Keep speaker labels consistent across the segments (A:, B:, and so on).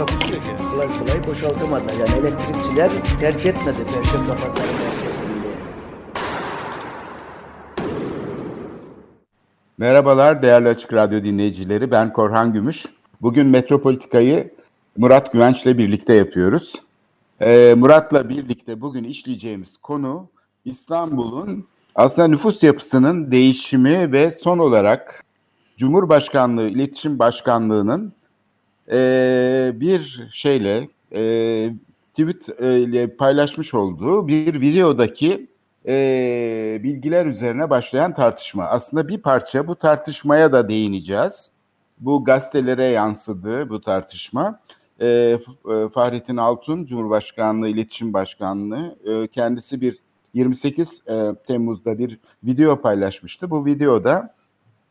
A: Takusuyor ki. Kolay kolay boşaltamadı. Yani elektrikçiler terk etmedi Perşembe Pazarı merkezinde.
B: Merhabalar değerli Açık Radyo dinleyicileri. Ben Korhan Gümüş. Bugün Metropolitika'yı Murat Güvenç'le birlikte yapıyoruz. Ee, Murat'la birlikte bugün işleyeceğimiz konu İstanbul'un aslında nüfus yapısının değişimi ve son olarak Cumhurbaşkanlığı İletişim Başkanlığı'nın e, bir şeyle e, tweet e, ile paylaşmış olduğu bir videodaki e, bilgiler üzerine başlayan tartışma. Aslında bir parça bu tartışmaya da değineceğiz. Bu gazetelere yansıdı bu tartışma. E, e, Fahrettin Altun, Cumhurbaşkanlığı İletişim Başkanlığı, e, kendisi bir 28 e, Temmuz'da bir video paylaşmıştı. Bu videoda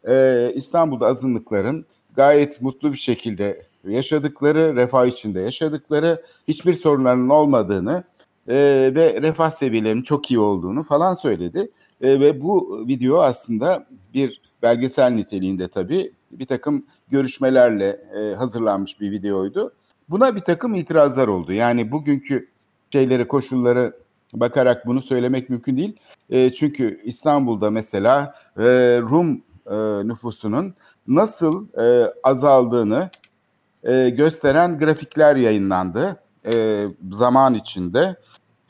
B: e, İstanbul'da azınlıkların gayet mutlu bir şekilde yaşadıkları, refah içinde yaşadıkları, hiçbir sorunlarının olmadığını e, ve refah seviyelerinin çok iyi olduğunu falan söyledi. E, ve bu video aslında bir belgesel niteliğinde tabii bir takım görüşmelerle e, hazırlanmış bir videoydu. Buna bir takım itirazlar oldu. Yani bugünkü şeyleri, koşulları bakarak bunu söylemek mümkün değil. E, çünkü İstanbul'da mesela e, Rum e, nüfusunun nasıl e, azaldığını e, gösteren grafikler yayınlandı e, zaman içinde.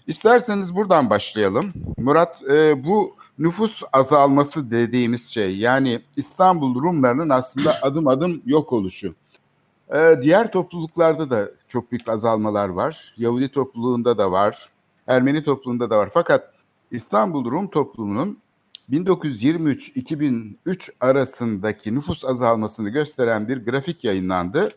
B: İsterseniz buradan başlayalım. Murat, e, bu nüfus azalması dediğimiz şey yani İstanbul Rumlarının aslında adım adım yok oluşu. E, diğer topluluklarda da çok büyük azalmalar var. Yahudi topluluğunda da var. Ermeni topluluğunda da var. Fakat İstanbul Rum toplumunun 1923-2003 arasındaki nüfus azalmasını gösteren bir grafik yayınlandı.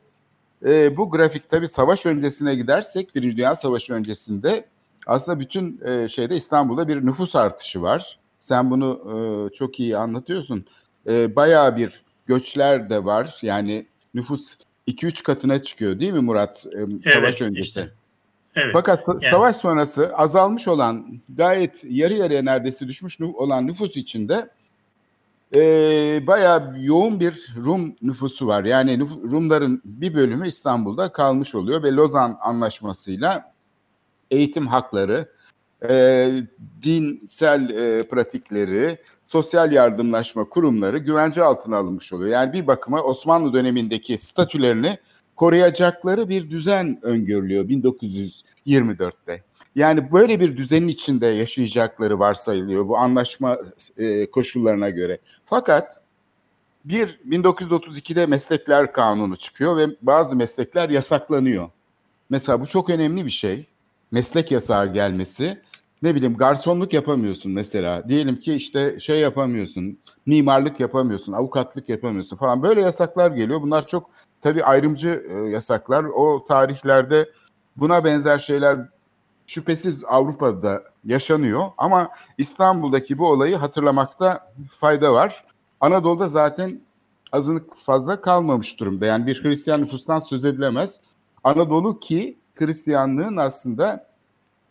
B: E, bu grafik tabi savaş öncesine gidersek, Birinci Dünya Savaşı öncesinde aslında bütün e, şeyde İstanbul'da bir nüfus artışı var. Sen bunu e, çok iyi anlatıyorsun. E, bayağı bir göçler de var. Yani nüfus 2-3 katına çıkıyor değil mi Murat? E, savaş
C: evet,
B: öncesi.
C: Işte. Evet.
B: Fakat
C: yani.
B: savaş sonrası azalmış olan gayet yarı yarıya neredeyse düşmüş olan nüfus içinde e, bayağı yoğun bir Rum nüfusu var. Yani nüf- Rumların bir bölümü İstanbul'da kalmış oluyor ve Lozan Anlaşması'yla eğitim hakları, e, dinsel e, pratikleri, sosyal yardımlaşma kurumları güvence altına alınmış oluyor. Yani bir bakıma Osmanlı dönemindeki statülerini koruyacakları bir düzen öngörülüyor 1924'te. Yani böyle bir düzenin içinde yaşayacakları varsayılıyor bu anlaşma e, koşullarına göre. Fakat bir 1932'de meslekler kanunu çıkıyor ve bazı meslekler yasaklanıyor. Mesela bu çok önemli bir şey. Meslek yasağı gelmesi. Ne bileyim garsonluk yapamıyorsun mesela. Diyelim ki işte şey yapamıyorsun, mimarlık yapamıyorsun, avukatlık yapamıyorsun falan. Böyle yasaklar geliyor. Bunlar çok tabii ayrımcı e, yasaklar. O tarihlerde buna benzer şeyler şüphesiz Avrupa'da yaşanıyor ama İstanbul'daki bu olayı hatırlamakta fayda var. Anadolu'da zaten azınlık fazla kalmamış durumda. Yani bir Hristiyan nüfustan söz edilemez. Anadolu ki Hristiyanlığın aslında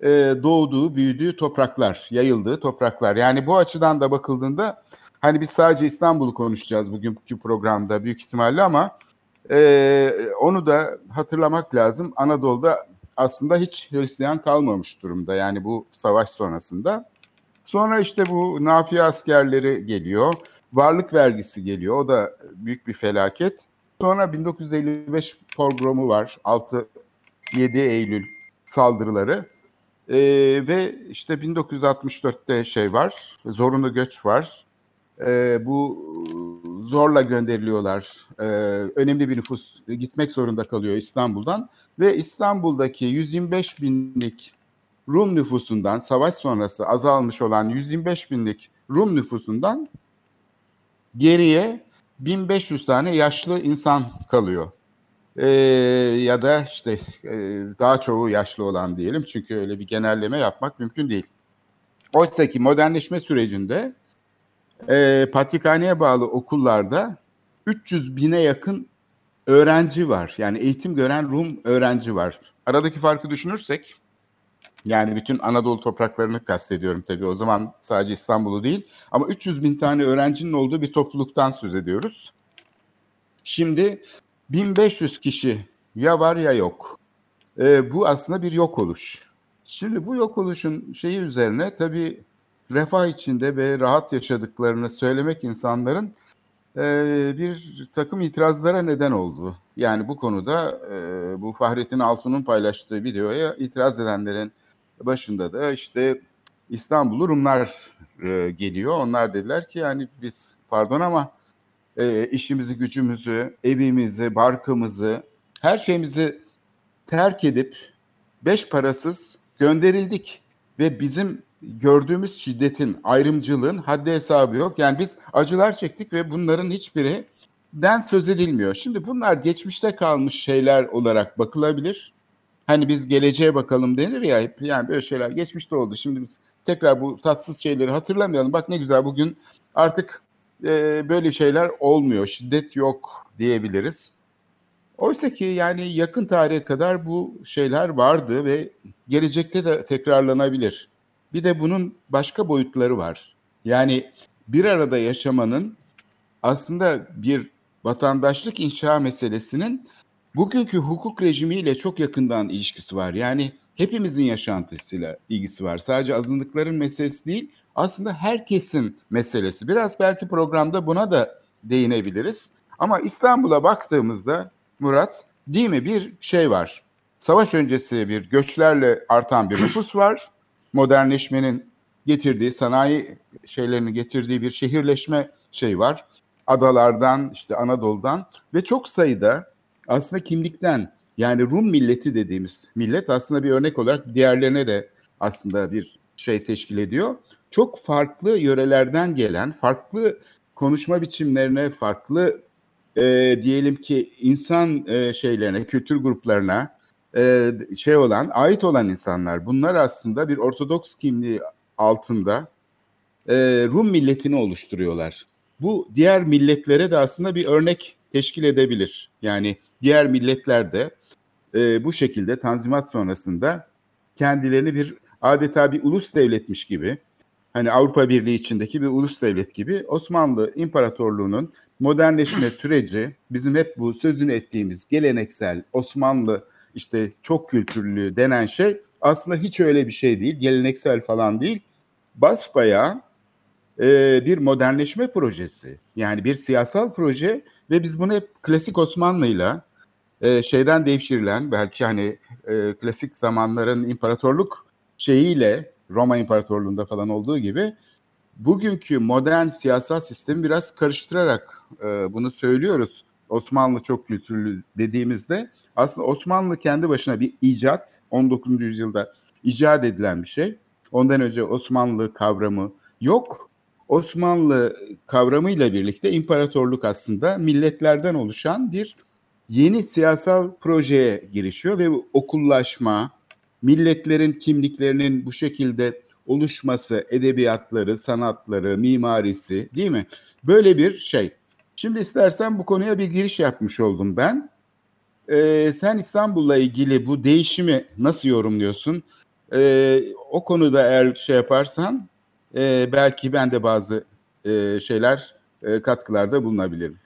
B: e, doğduğu, büyüdüğü topraklar, yayıldığı topraklar. Yani bu açıdan da bakıldığında hani biz sadece İstanbul'u konuşacağız bugünkü programda büyük ihtimalle ama e, onu da hatırlamak lazım. Anadolu'da aslında hiç Hristiyan kalmamış durumda yani bu savaş sonrasında. Sonra işte bu nafiye askerleri geliyor. Varlık vergisi geliyor. O da büyük bir felaket. Sonra 1955 pogromu var. 6-7 Eylül saldırıları. Ee, ve işte 1964'te şey var. Zorunlu göç var. Ee, bu zorla gönderiliyorlar. Ee, önemli bir nüfus gitmek zorunda kalıyor İstanbul'dan. Ve İstanbul'daki 125 binlik Rum nüfusundan, savaş sonrası azalmış olan 125 binlik Rum nüfusundan geriye 1500 tane yaşlı insan kalıyor. e, ya da işte e, daha çoğu yaşlı olan diyelim çünkü öyle bir genelleme yapmak mümkün değil. Oysa ki modernleşme sürecinde e, patrikhaneye bağlı okullarda 300 bine yakın öğrenci var. Yani eğitim gören Rum öğrenci var. Aradaki farkı düşünürsek yani bütün Anadolu topraklarını kastediyorum tabii. O zaman sadece İstanbul'u değil. Ama 300 bin tane öğrencinin olduğu bir topluluktan söz ediyoruz. Şimdi 1500 kişi ya var ya yok. Ee, bu aslında bir yok oluş. Şimdi bu yok oluşun şeyi üzerine tabii refah içinde ve rahat yaşadıklarını söylemek insanların e, bir takım itirazlara neden oldu. Yani bu konuda e, bu Fahrettin Altun'un paylaştığı videoya itiraz edenlerin başında da işte İstanbul'u Rumlar e, geliyor. Onlar dediler ki yani biz pardon ama e, işimizi, gücümüzü, evimizi, barkımızı, her şeyimizi terk edip beş parasız gönderildik. Ve bizim gördüğümüz şiddetin, ayrımcılığın haddi hesabı yok. Yani biz acılar çektik ve bunların hiçbiri den söz edilmiyor. Şimdi bunlar geçmişte kalmış şeyler olarak bakılabilir. Hani biz geleceğe bakalım denir ya hep yani böyle şeyler geçmişte oldu. Şimdi biz tekrar bu tatsız şeyleri hatırlamayalım. Bak ne güzel bugün artık e, böyle şeyler olmuyor. Şiddet yok diyebiliriz. Oysa ki yani yakın tarihe kadar bu şeyler vardı ve gelecekte de tekrarlanabilir. Bir de bunun başka boyutları var. Yani bir arada yaşamanın aslında bir vatandaşlık inşa meselesinin bugünkü hukuk rejimiyle çok yakından ilişkisi var. Yani hepimizin yaşantısıyla ilgisi var. Sadece azınlıkların meselesi değil, aslında herkesin meselesi. Biraz belki programda buna da değinebiliriz. Ama İstanbul'a baktığımızda Murat, değil mi bir şey var. Savaş öncesi bir göçlerle artan bir nüfus var. Modernleşmenin getirdiği, sanayi şeylerini getirdiği bir şehirleşme şey var. Adalardan, işte Anadolu'dan ve çok sayıda aslında kimlikten yani Rum milleti dediğimiz millet aslında bir örnek olarak diğerlerine de aslında bir şey teşkil ediyor. Çok farklı yörelerden gelen, farklı konuşma biçimlerine, farklı e, diyelim ki insan e, şeylerine, kültür gruplarına e, şey olan, ait olan insanlar. Bunlar aslında bir Ortodoks kimliği altında e, Rum milletini oluşturuyorlar. Bu diğer milletlere de aslında bir örnek teşkil edebilir. Yani diğer milletler de e, bu şekilde Tanzimat sonrasında kendilerini bir adeta bir ulus devletmiş gibi, hani Avrupa Birliği içindeki bir ulus devlet gibi Osmanlı İmparatorluğu'nun modernleşme süreci bizim hep bu sözünü ettiğimiz geleneksel Osmanlı işte çok kültürlü denen şey aslında hiç öyle bir şey değil. Geleneksel falan değil. Basbayağı e, bir modernleşme projesi. Yani bir siyasal proje ve biz bunu hep klasik Osmanlı'yla e, şeyden devşirilen belki hani e, klasik zamanların imparatorluk şeyiyle Roma İmparatorluğu'nda falan olduğu gibi bugünkü modern siyasal sistemi biraz karıştırarak e, bunu söylüyoruz. Osmanlı çok kültürlü dediğimizde aslında Osmanlı kendi başına bir icat. 19. yüzyılda icat edilen bir şey. Ondan önce Osmanlı kavramı yok. Osmanlı kavramıyla birlikte imparatorluk aslında milletlerden oluşan bir yeni siyasal projeye girişiyor ve okullaşma, milletlerin kimliklerinin bu şekilde oluşması, edebiyatları, sanatları, mimarisi değil mi? Böyle bir şey. Şimdi istersen bu konuya bir giriş yapmış oldum ben. Ee, sen İstanbul'la ilgili bu değişimi nasıl yorumluyorsun? Ee, o konuda eğer şey yaparsan e, belki ben de bazı e, şeyler, e, katkılarda bulunabilirim.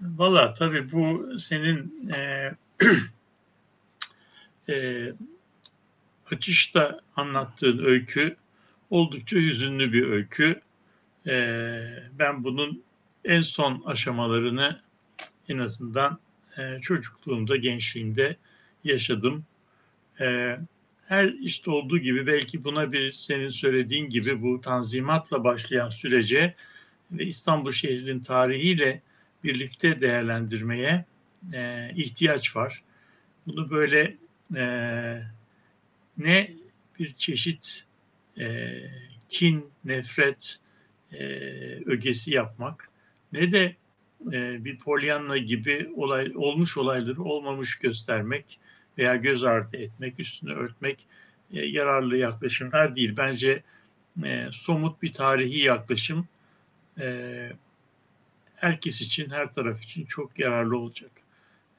C: Valla tabii bu senin e, e, açışta anlattığın öykü oldukça hüzünlü bir öykü. E, ben bunun en son aşamalarını en azından e, çocukluğumda, gençliğimde yaşadım. E, her işte olduğu gibi belki buna bir senin söylediğin gibi bu tanzimatla başlayan sürece ve İstanbul şehrinin tarihiyle birlikte değerlendirmeye e, ihtiyaç var. Bunu böyle e, ne bir çeşit e, kin, nefret, e, ögesi yapmak ne de e, bir polyanla gibi olay olmuş olayları olmamış göstermek veya göz ardı etmek, üstünü örtmek e, yararlı yaklaşımlar değil. Bence e, somut bir tarihi yaklaşım e, herkes için, her taraf için çok yararlı olacak.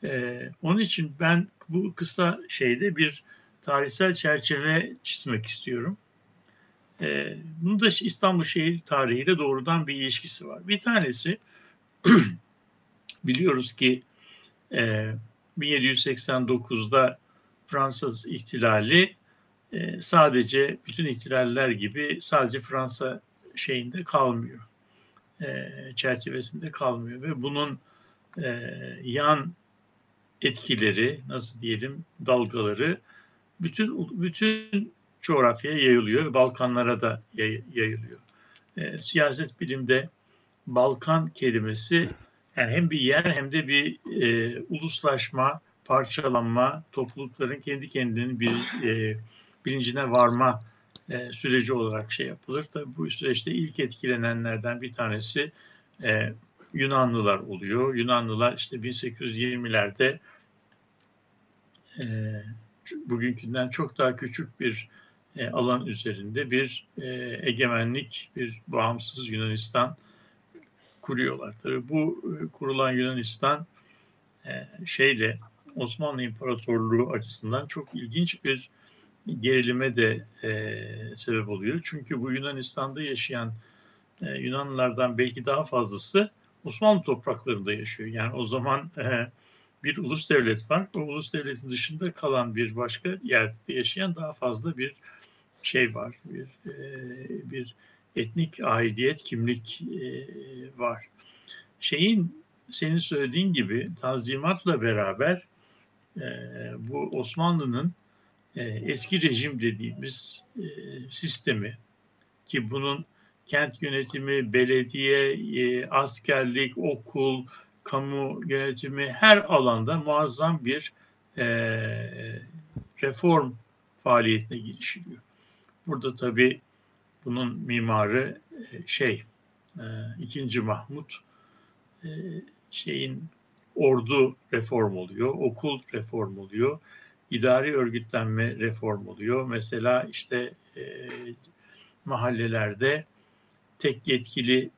C: E, onun için ben bu kısa şeyde bir tarihsel çerçeve çizmek istiyorum. E, bunun da İstanbul şehir tarihiyle doğrudan bir ilişkisi var. Bir tanesi biliyoruz ki e, 1789'da Fransız ihtilali e, sadece bütün ihtilaller gibi sadece Fransa şeyinde kalmıyor. E, çerçevesinde kalmıyor ve bunun e, yan etkileri nasıl diyelim dalgaları bütün bütün coğrafyaya yayılıyor ve Balkanlara da yayılıyor. E, siyaset bilimde Balkan kelimesi yani hem bir yer hem de bir e, uluslaşma, parçalanma, toplulukların kendi kendinin bir e, bilincine varma e, süreci olarak şey yapılır. Tabii bu süreçte ilk etkilenenlerden bir tanesi e, Yunanlılar oluyor. Yunanlılar işte 1820'lerde e, bugünkünden çok daha küçük bir alan üzerinde bir e, egemenlik, bir bağımsız Yunanistan kuruyorlar. Tabii bu e, kurulan Yunanistan e, şeyle Osmanlı İmparatorluğu açısından çok ilginç bir gerilime de e, sebep oluyor. Çünkü bu Yunanistan'da yaşayan e, Yunanlılardan belki daha fazlası Osmanlı topraklarında yaşıyor. Yani o zaman e, bir ulus devlet var. O ulus devletin dışında kalan bir başka yerde yaşayan daha fazla bir şey var. Bir e, bir etnik aidiyet, kimlik e, var. Şeyin senin söylediğin gibi tanzimatla beraber e, bu Osmanlı'nın eski rejim dediğimiz sistemi ki bunun kent yönetimi, belediye, askerlik, okul, kamu yönetimi her alanda muazzam bir reform faaliyetine girişiliyor. Burada tabii bunun mimarı e, şey e, ikinci Mahmut e, şeyin ordu reform oluyor, okul reform oluyor, idari örgütlenme reform oluyor. Mesela işte mahallelerde tek yetkili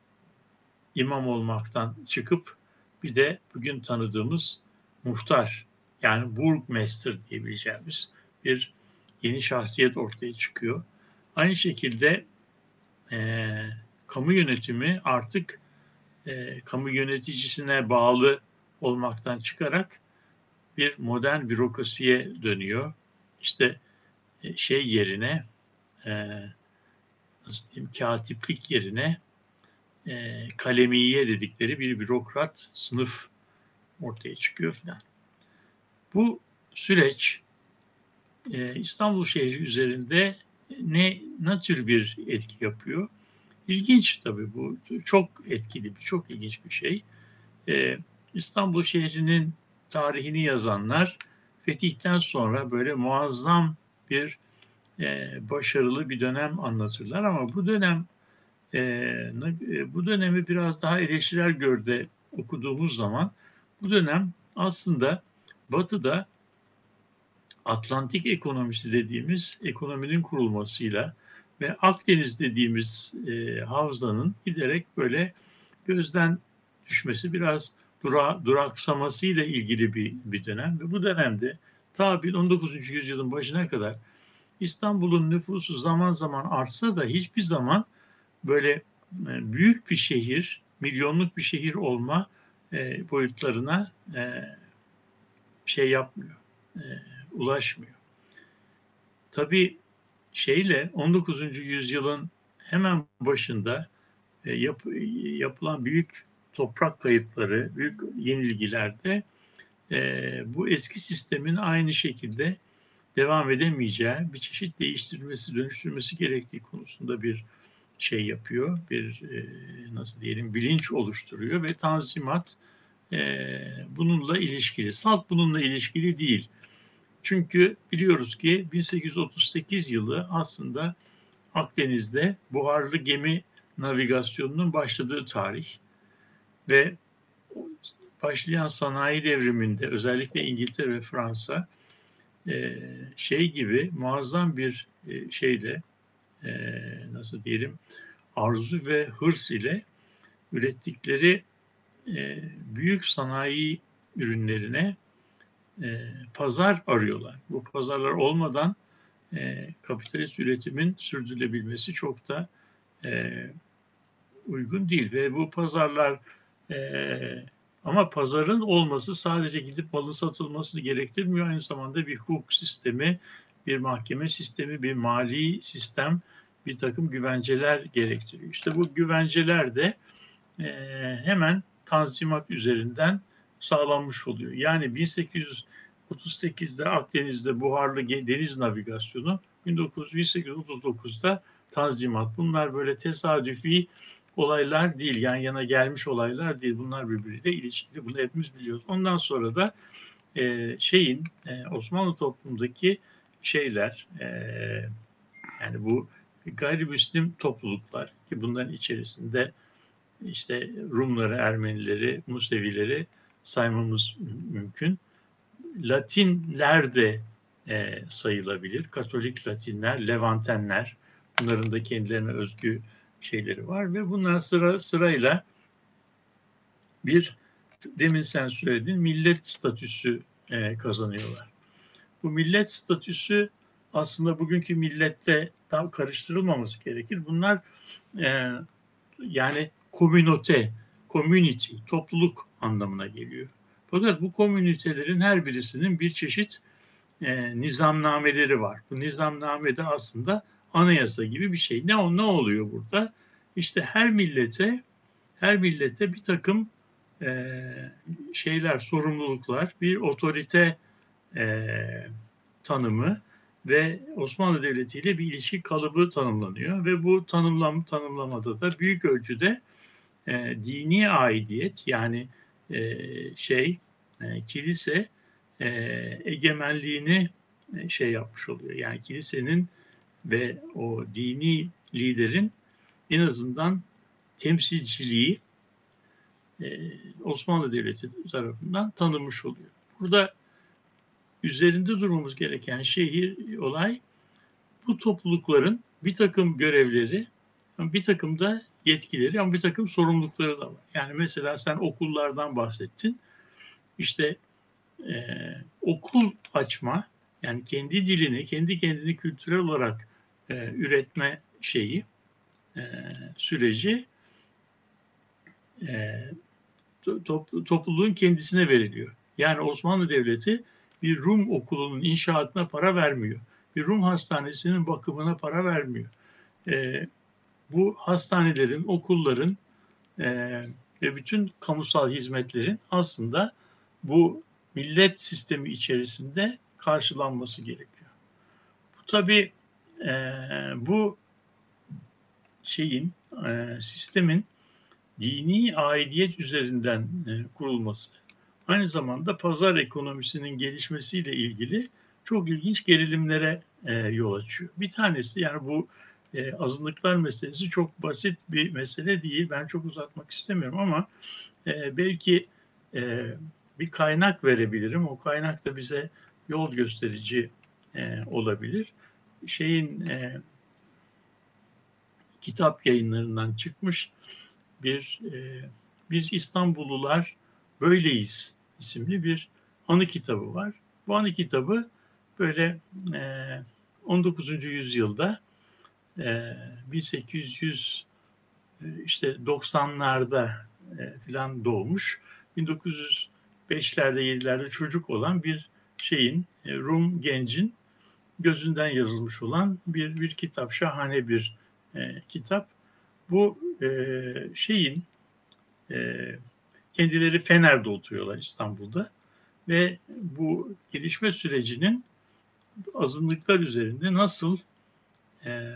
C: imam olmaktan çıkıp bir de bugün tanıdığımız muhtar yani burgmaster diyebileceğimiz bir yeni şahsiyet ortaya çıkıyor. Aynı şekilde e, kamu yönetimi artık e, kamu yöneticisine bağlı olmaktan çıkarak bir modern bürokrasiye dönüyor. İşte e, şey yerine e, nasıl diyeyim katiplik yerine e, kalemiye dedikleri bir bürokrat sınıf ortaya çıkıyor falan. Bu süreç e, İstanbul şehri üzerinde ne tür bir etki yapıyor? İlginç tabii bu. Çok etkili bir, çok ilginç bir şey. Ee, İstanbul şehrinin tarihini yazanlar fetihten sonra böyle muazzam bir e, başarılı bir dönem anlatırlar ama bu dönem e, e bu dönemi biraz daha eleştirel görde okuduğumuz zaman bu dönem aslında Batı'da Atlantik ekonomisi dediğimiz ekonominin kurulmasıyla ve Akdeniz dediğimiz e, havzanın giderek böyle gözden düşmesi biraz dura, duraksamasıyla ilgili bir, bir dönem ve bu dönemde ta 19. yüzyılın başına kadar İstanbul'un nüfusu zaman zaman artsa da hiçbir zaman böyle e, büyük bir şehir, milyonluk bir şehir olma e, boyutlarına e, şey yapmıyor, e, ulaşmıyor. Tabii şeyle 19. yüzyılın hemen başında e, yap, yapılan büyük toprak kayıpları, büyük yenilgilerde e, bu eski sistemin aynı şekilde devam edemeyeceği, bir çeşit değiştirilmesi, dönüştürmesi gerektiği konusunda bir şey yapıyor, bir e, nasıl diyelim bilinç oluşturuyor ve tanzimat bununla ilişkili. Salt bununla ilişkili değil. Çünkü biliyoruz ki 1838 yılı aslında Akdeniz'de buharlı gemi navigasyonunun başladığı tarih ve başlayan sanayi devriminde özellikle İngiltere ve Fransa e, şey gibi muazzam bir e, şeyle e, nasıl diyelim arzu ve hırs ile ürettikleri büyük sanayi ürünlerine e, pazar arıyorlar. Bu pazarlar olmadan e, kapitalist üretimin sürdürülebilmesi çok da e, uygun değil ve bu pazarlar e, ama pazarın olması sadece gidip malın satılmasını gerektirmiyor. Aynı zamanda bir hukuk sistemi, bir mahkeme sistemi, bir mali sistem, bir takım güvenceler gerektiriyor. İşte bu güvenceler de e, hemen tanzimat üzerinden sağlanmış oluyor. Yani 1838'de Akdeniz'de buharlı deniz navigasyonu, 1839'da tanzimat. Bunlar böyle tesadüfi olaylar değil, yan yana gelmiş olaylar değil. Bunlar birbiriyle ilişkili. Bunu hepimiz biliyoruz. Ondan sonra da e, şeyin e, Osmanlı toplumundaki şeyler e, yani bu gayrimüslim topluluklar ki bunların içerisinde işte Rumları, Ermenileri, Musevileri saymamız mümkün. Latinler de e, sayılabilir. Katolik Latinler, Levantenler bunların da kendilerine özgü şeyleri var ve bunlar sıra sırayla bir demin sen söyledin millet statüsü e, kazanıyorlar. Bu millet statüsü aslında bugünkü milletle tam karıştırılmaması gerekir. Bunlar e, yani komünote, community, topluluk anlamına geliyor. Fakat bu komünitelerin her birisinin bir çeşit e, nizamnameleri var. Bu nizamnamede aslında anayasa gibi bir şey. Ne ne oluyor burada? İşte her millete her millete bir takım e, şeyler, sorumluluklar, bir otorite e, tanımı ve Osmanlı Devleti ile bir ilişki kalıbı tanımlanıyor ve bu tanımlam tanımlamada da büyük ölçüde e, dini aidiyet yani e, şey e, kilise e, egemenliğini e, şey yapmış oluyor. Yani kilisenin ve o dini liderin en azından temsilciliği e, Osmanlı Devleti tarafından tanınmış oluyor. Burada üzerinde durmamız gereken şehir olay bu toplulukların bir takım görevleri, bir takım da yetkileri ama bir takım sorumlulukları da var. Yani mesela sen okullardan bahsettin. İşte e, okul açma, yani kendi dilini, kendi kendini kültürel olarak e, üretme şeyi, e, süreci e, to, topluluğun kendisine veriliyor. Yani Osmanlı Devleti bir Rum okulunun inşaatına para vermiyor. Bir Rum hastanesinin bakımına para vermiyor. E, bu hastanelerin, okulların e, ve bütün kamusal hizmetlerin aslında bu millet sistemi içerisinde karşılanması gerekiyor. Bu tabi e, bu şeyin e, sistemin dini aidiyet üzerinden e, kurulması aynı zamanda pazar ekonomisinin gelişmesiyle ilgili çok ilginç gerilimlere e, yol açıyor. Bir tanesi yani bu e, azınlıklar meselesi çok basit bir mesele değil. Ben çok uzatmak istemiyorum ama e, belki e, bir kaynak verebilirim. O kaynak da bize yol gösterici e, olabilir. Şeyin e, kitap yayınlarından çıkmış bir e, Biz İstanbullular Böyleyiz isimli bir anı kitabı var. Bu anı kitabı böyle e, 19. yüzyılda 1800 e, işte 90'larda e, filan doğmuş. 1905'lerde 7'lerde çocuk olan bir şeyin e, Rum gencin gözünden yazılmış olan bir bir kitap şahane bir e, kitap. Bu e, şeyin e, kendileri Fener'de oturuyorlar İstanbul'da ve bu gelişme sürecinin azınlıklar üzerinde nasıl e,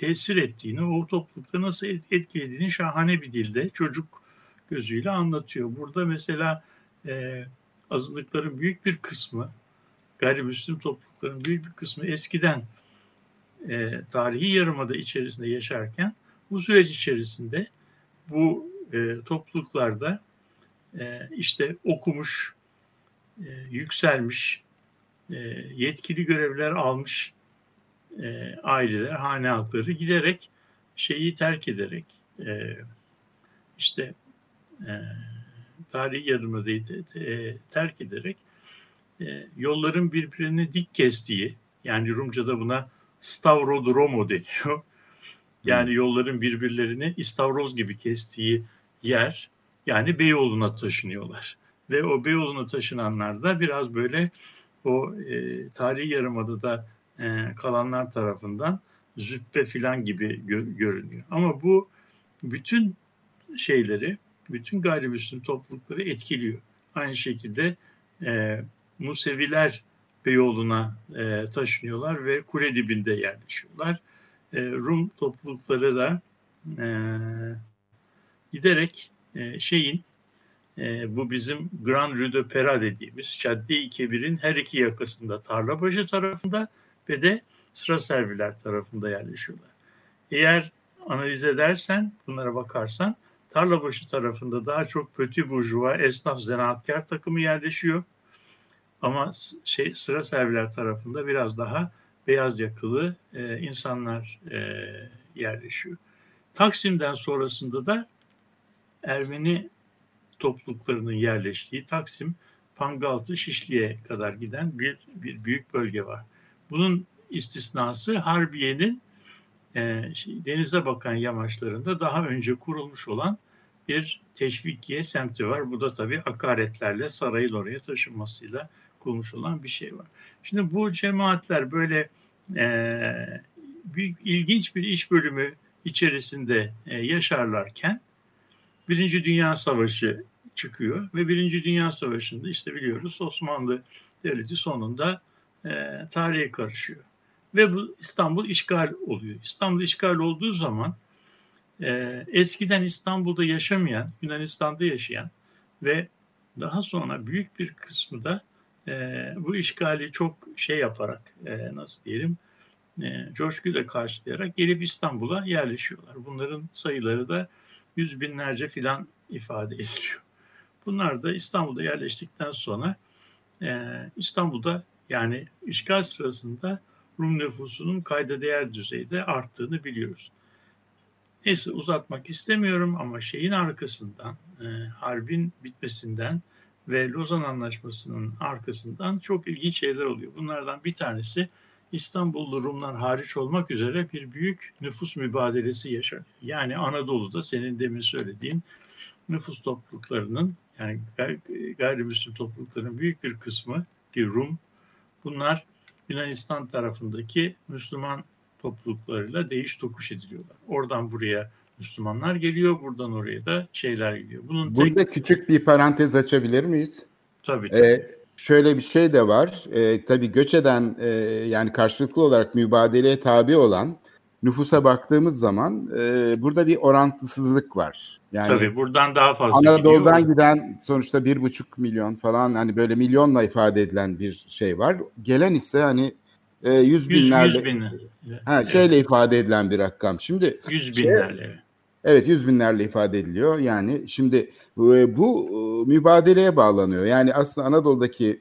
C: tesir ettiğini, o toplulukta nasıl etkilediğini şahane bir dilde çocuk gözüyle anlatıyor. Burada mesela e, azınlıkların büyük bir kısmı, gayrimüslim toplulukların büyük bir kısmı eskiden e, tarihi yarımada içerisinde yaşarken bu süreç içerisinde bu e, topluluklarda e, işte okumuş, e, yükselmiş, e, yetkili görevler almış e, aileler, hane halkları giderek şeyi terk ederek e, işte e, tarihi yarımadayı e, terk ederek e, yolların birbirini dik kestiği yani Rumca'da buna Stavrodromo deniyor. Yani yolların birbirlerini istavroz gibi kestiği yer yani Beyoğlu'na taşınıyorlar. Ve o Beyoğlu'na taşınanlar da biraz böyle o e, tarihi yarımadada e, kalanlar tarafından züppe filan gibi gö- görünüyor. Ama bu bütün şeyleri, bütün gayrimüslim toplulukları etkiliyor. Aynı şekilde e, Museviler Beyoğlu'na e, taşınıyorlar ve kule dibinde yerleşiyorlar. E, Rum toplulukları da e, giderek e, şeyin e, bu bizim Grand Rue de Pera dediğimiz Cadde-i Kebir'in her iki yakasında Tarlabaşı tarafında ve de sıra serviler tarafında yerleşiyorlar. Eğer analiz edersen, bunlara bakarsan Tarlabaşı tarafında daha çok pötü burjuva, esnaf, zanaatkar takımı yerleşiyor. Ama şey sıra serviler tarafında biraz daha beyaz yakalı e, insanlar e, yerleşiyor. Taksim'den sonrasında da Ermeni topluluklarının yerleştiği Taksim, Pangaltı, Şişli'ye kadar giden bir, bir büyük bölge var. Bunun istisnası Harbiye'nin e, şey, denize bakan yamaçlarında daha önce kurulmuş olan bir teşvikiye semti var. Bu da tabii akaretlerle sarayın oraya taşınmasıyla kurulmuş olan bir şey var. Şimdi bu cemaatler böyle e, büyük ilginç bir iş bölümü içerisinde e, yaşarlarken Birinci Dünya Savaşı çıkıyor ve Birinci Dünya Savaşı'nda işte biliyoruz Osmanlı Devleti sonunda e, tarihe karışıyor. Ve bu İstanbul işgal oluyor. İstanbul işgal olduğu zaman e, eskiden İstanbul'da yaşamayan, Yunanistan'da yaşayan ve daha sonra büyük bir kısmı da e, bu işgali çok şey yaparak e, nasıl diyelim e, coşkuyla karşılayarak gelip İstanbul'a yerleşiyorlar. Bunların sayıları da yüz binlerce filan ifade ediliyor. Bunlar da İstanbul'da yerleştikten sonra e, İstanbul'da yani işgal sırasında Rum nüfusunun kayda değer düzeyde arttığını biliyoruz. Neyse uzatmak istemiyorum ama şeyin arkasından, e, harbin bitmesinden ve Lozan Anlaşması'nın arkasından çok ilginç şeyler oluyor. Bunlardan bir tanesi İstanbullu Rumlar hariç olmak üzere bir büyük nüfus mübadelesi yaşanıyor. Yani Anadolu'da senin demin söylediğin nüfus topluluklarının yani gayrimüslim topluluklarının büyük bir kısmı ki Rum bunlar Yunanistan tarafındaki Müslüman topluluklarıyla değiş tokuş ediliyorlar. Oradan buraya Müslümanlar geliyor, buradan oraya da şeyler geliyor.
B: Bunun Burada tek... küçük bir parantez açabilir miyiz?
C: Tabii tabii. Ee,
B: şöyle bir şey de var. Ee, tabii göç eden e, yani karşılıklı olarak mübadeleye tabi olan nüfusa baktığımız zaman e, burada bir orantısızlık var.
C: Yani Tabii buradan daha fazla
B: Anadolu'dan gidiyor. giden sonuçta bir buçuk milyon falan hani böyle milyonla ifade edilen bir şey var. Gelen ise hani e, yüz, binlerle yüz bin. ha, evet. şeyle ifade edilen bir rakam. Şimdi
C: yüz binlerle. Şey,
B: evet yüz binlerle ifade ediliyor. Yani şimdi e, bu e, mübadeleye bağlanıyor. Yani aslında Anadolu'daki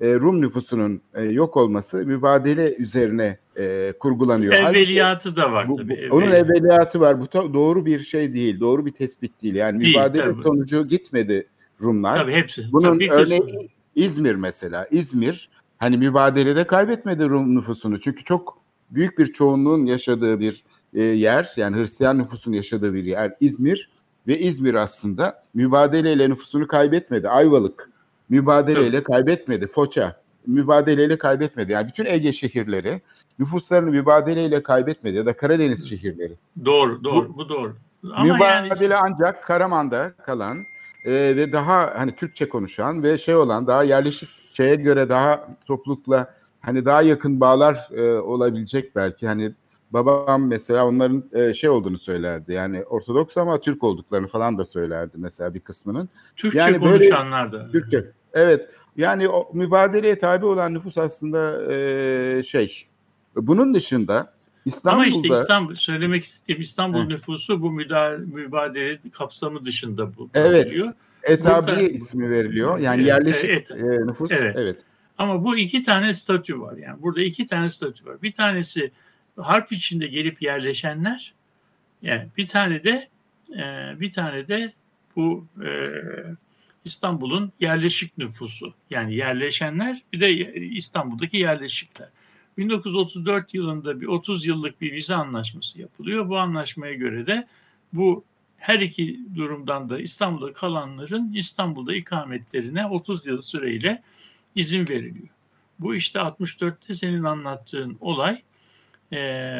B: e, Rum nüfusunun e, yok olması mübadele üzerine e, kurgulanıyor.
C: Evveliyatı Halbuki, da var
B: bu,
C: tabii.
B: Bu, onun evveliyatı var. Bu doğru bir şey değil. Doğru bir tespit değil. Yani değil, mübadele tabii. sonucu gitmedi Rumlar.
C: Tabii hepsi.
B: Bunun
C: tabii
B: örneği İzmir mesela. İzmir hani mübadelede kaybetmedi Rum nüfusunu. Çünkü çok büyük bir çoğunluğun yaşadığı bir e, yer. Yani Hristiyan nüfusun yaşadığı bir yer İzmir. Ve İzmir aslında mübadeleyle nüfusunu kaybetmedi. Ayvalık mübadeleyle kaybetmedi. Foça mübadeleyle kaybetmedi. Yani bütün Ege şehirleri nüfuslarını mübadeleyle kaybetmedi ya da Karadeniz şehirleri.
C: Doğru, doğru. Bu, bu doğru.
B: Ama mübadele yani... ancak Karaman'da kalan e, ve daha hani Türkçe konuşan ve şey olan daha yerleşik şeye göre daha toplulukla hani daha yakın bağlar e, olabilecek belki hani babam mesela onların e, şey olduğunu söylerdi. Yani Ortodoks ama Türk olduklarını falan da söylerdi mesela bir kısmının.
C: Türkçe yani konuşanlar da.
B: Türkçe. Evet. Yani o mübadeleye tabi olan nüfus aslında e, şey. Bunun dışında İstanbul'da... Ama işte
C: İstanbul, söylemek istediğim İstanbul Hı. nüfusu bu müdahale, mübadele kapsamı dışında bu
B: evet. Oluyor. Etabliye
C: Burada-
B: ismi veriliyor. Yani
C: Evet,
B: yerleşik
C: evet.
B: e, nüfus.
C: Evet.
B: Evet.
C: Ama bu iki tane statü var. Yani burada iki tane statü var. Bir tanesi harp içinde gelip yerleşenler. Yani bir tane de e, bir tane de bu e, İstanbul'un yerleşik nüfusu. Yani yerleşenler bir de İstanbul'daki yerleşikler. 1934 yılında bir 30 yıllık bir vize anlaşması yapılıyor. Bu anlaşmaya göre de bu her iki durumdan da İstanbul'da kalanların İstanbul'da ikametlerine 30 yıl süreyle izin veriliyor. Bu işte 64'te senin anlattığın olay e,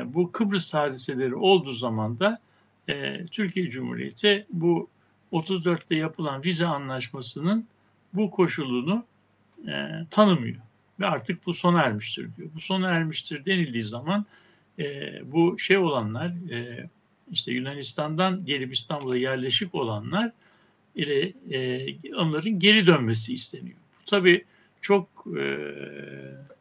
C: bu Kıbrıs hadiseleri olduğu zaman da e, Türkiye Cumhuriyeti bu 34'te yapılan vize anlaşmasının bu koşulunu e, tanımıyor. Ve artık bu sona ermiştir diyor. Bu sona ermiştir denildiği zaman e, bu şey olanlar e, işte Yunanistan'dan gelip İstanbul'a yerleşik olanlar ile e, onların geri dönmesi isteniyor. Bu tabii çok e,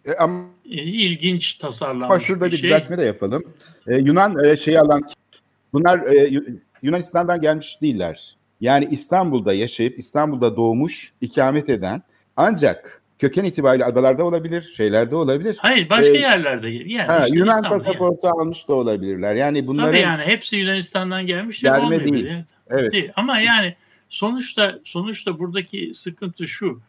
B: E, ama
C: e, ilginç tasarlanmış
B: şurada
C: bir
B: bir
C: şey.
B: düzeltme de yapalım. E, Yunan e, şeyi alan bunlar e, Yu- Yunanistan'dan gelmiş değiller. Yani İstanbul'da yaşayıp İstanbul'da doğmuş, ikamet eden ancak köken itibariyle adalarda olabilir, şeylerde olabilir.
C: Hayır başka
B: E,
C: yerlerde. Yani
B: Ha,
C: işte
B: Yunan
C: İstanbul yani.
B: pasaportu almış da olabilirler. Yani bunların
C: Tabii yani hepsi Yunanistan'dan gelmiş de
B: Gelme
C: olmayabilir.
B: değil.
C: Evet.
B: evet
C: Değil. Ama yani sonuçta sonuçta buradaki sıkıntı şu.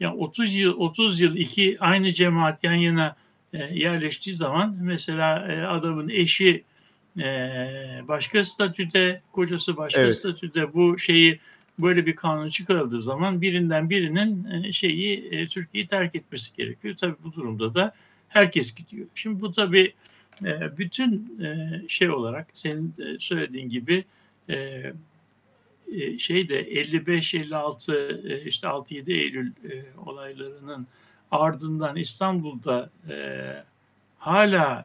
C: Ya 30 yıl 30 yıl iki aynı cemaat yan yana e, yerleştiği zaman mesela e, adamın eşi başka statüde, kocası başka
B: Evet.
C: statüde bu şeyi böyle bir kanun çıkarıldığı zaman birinden birinin e, şeyi e, Türkiye'yi terk etmesi gerekiyor. Tabii bu durumda da herkes gidiyor. Şimdi bu tabii e, bütün şey olarak senin de söylediğin gibi e, e, şeyde 55-56 e, işte 6-7 Eylül olaylarının ardından İstanbul'da hala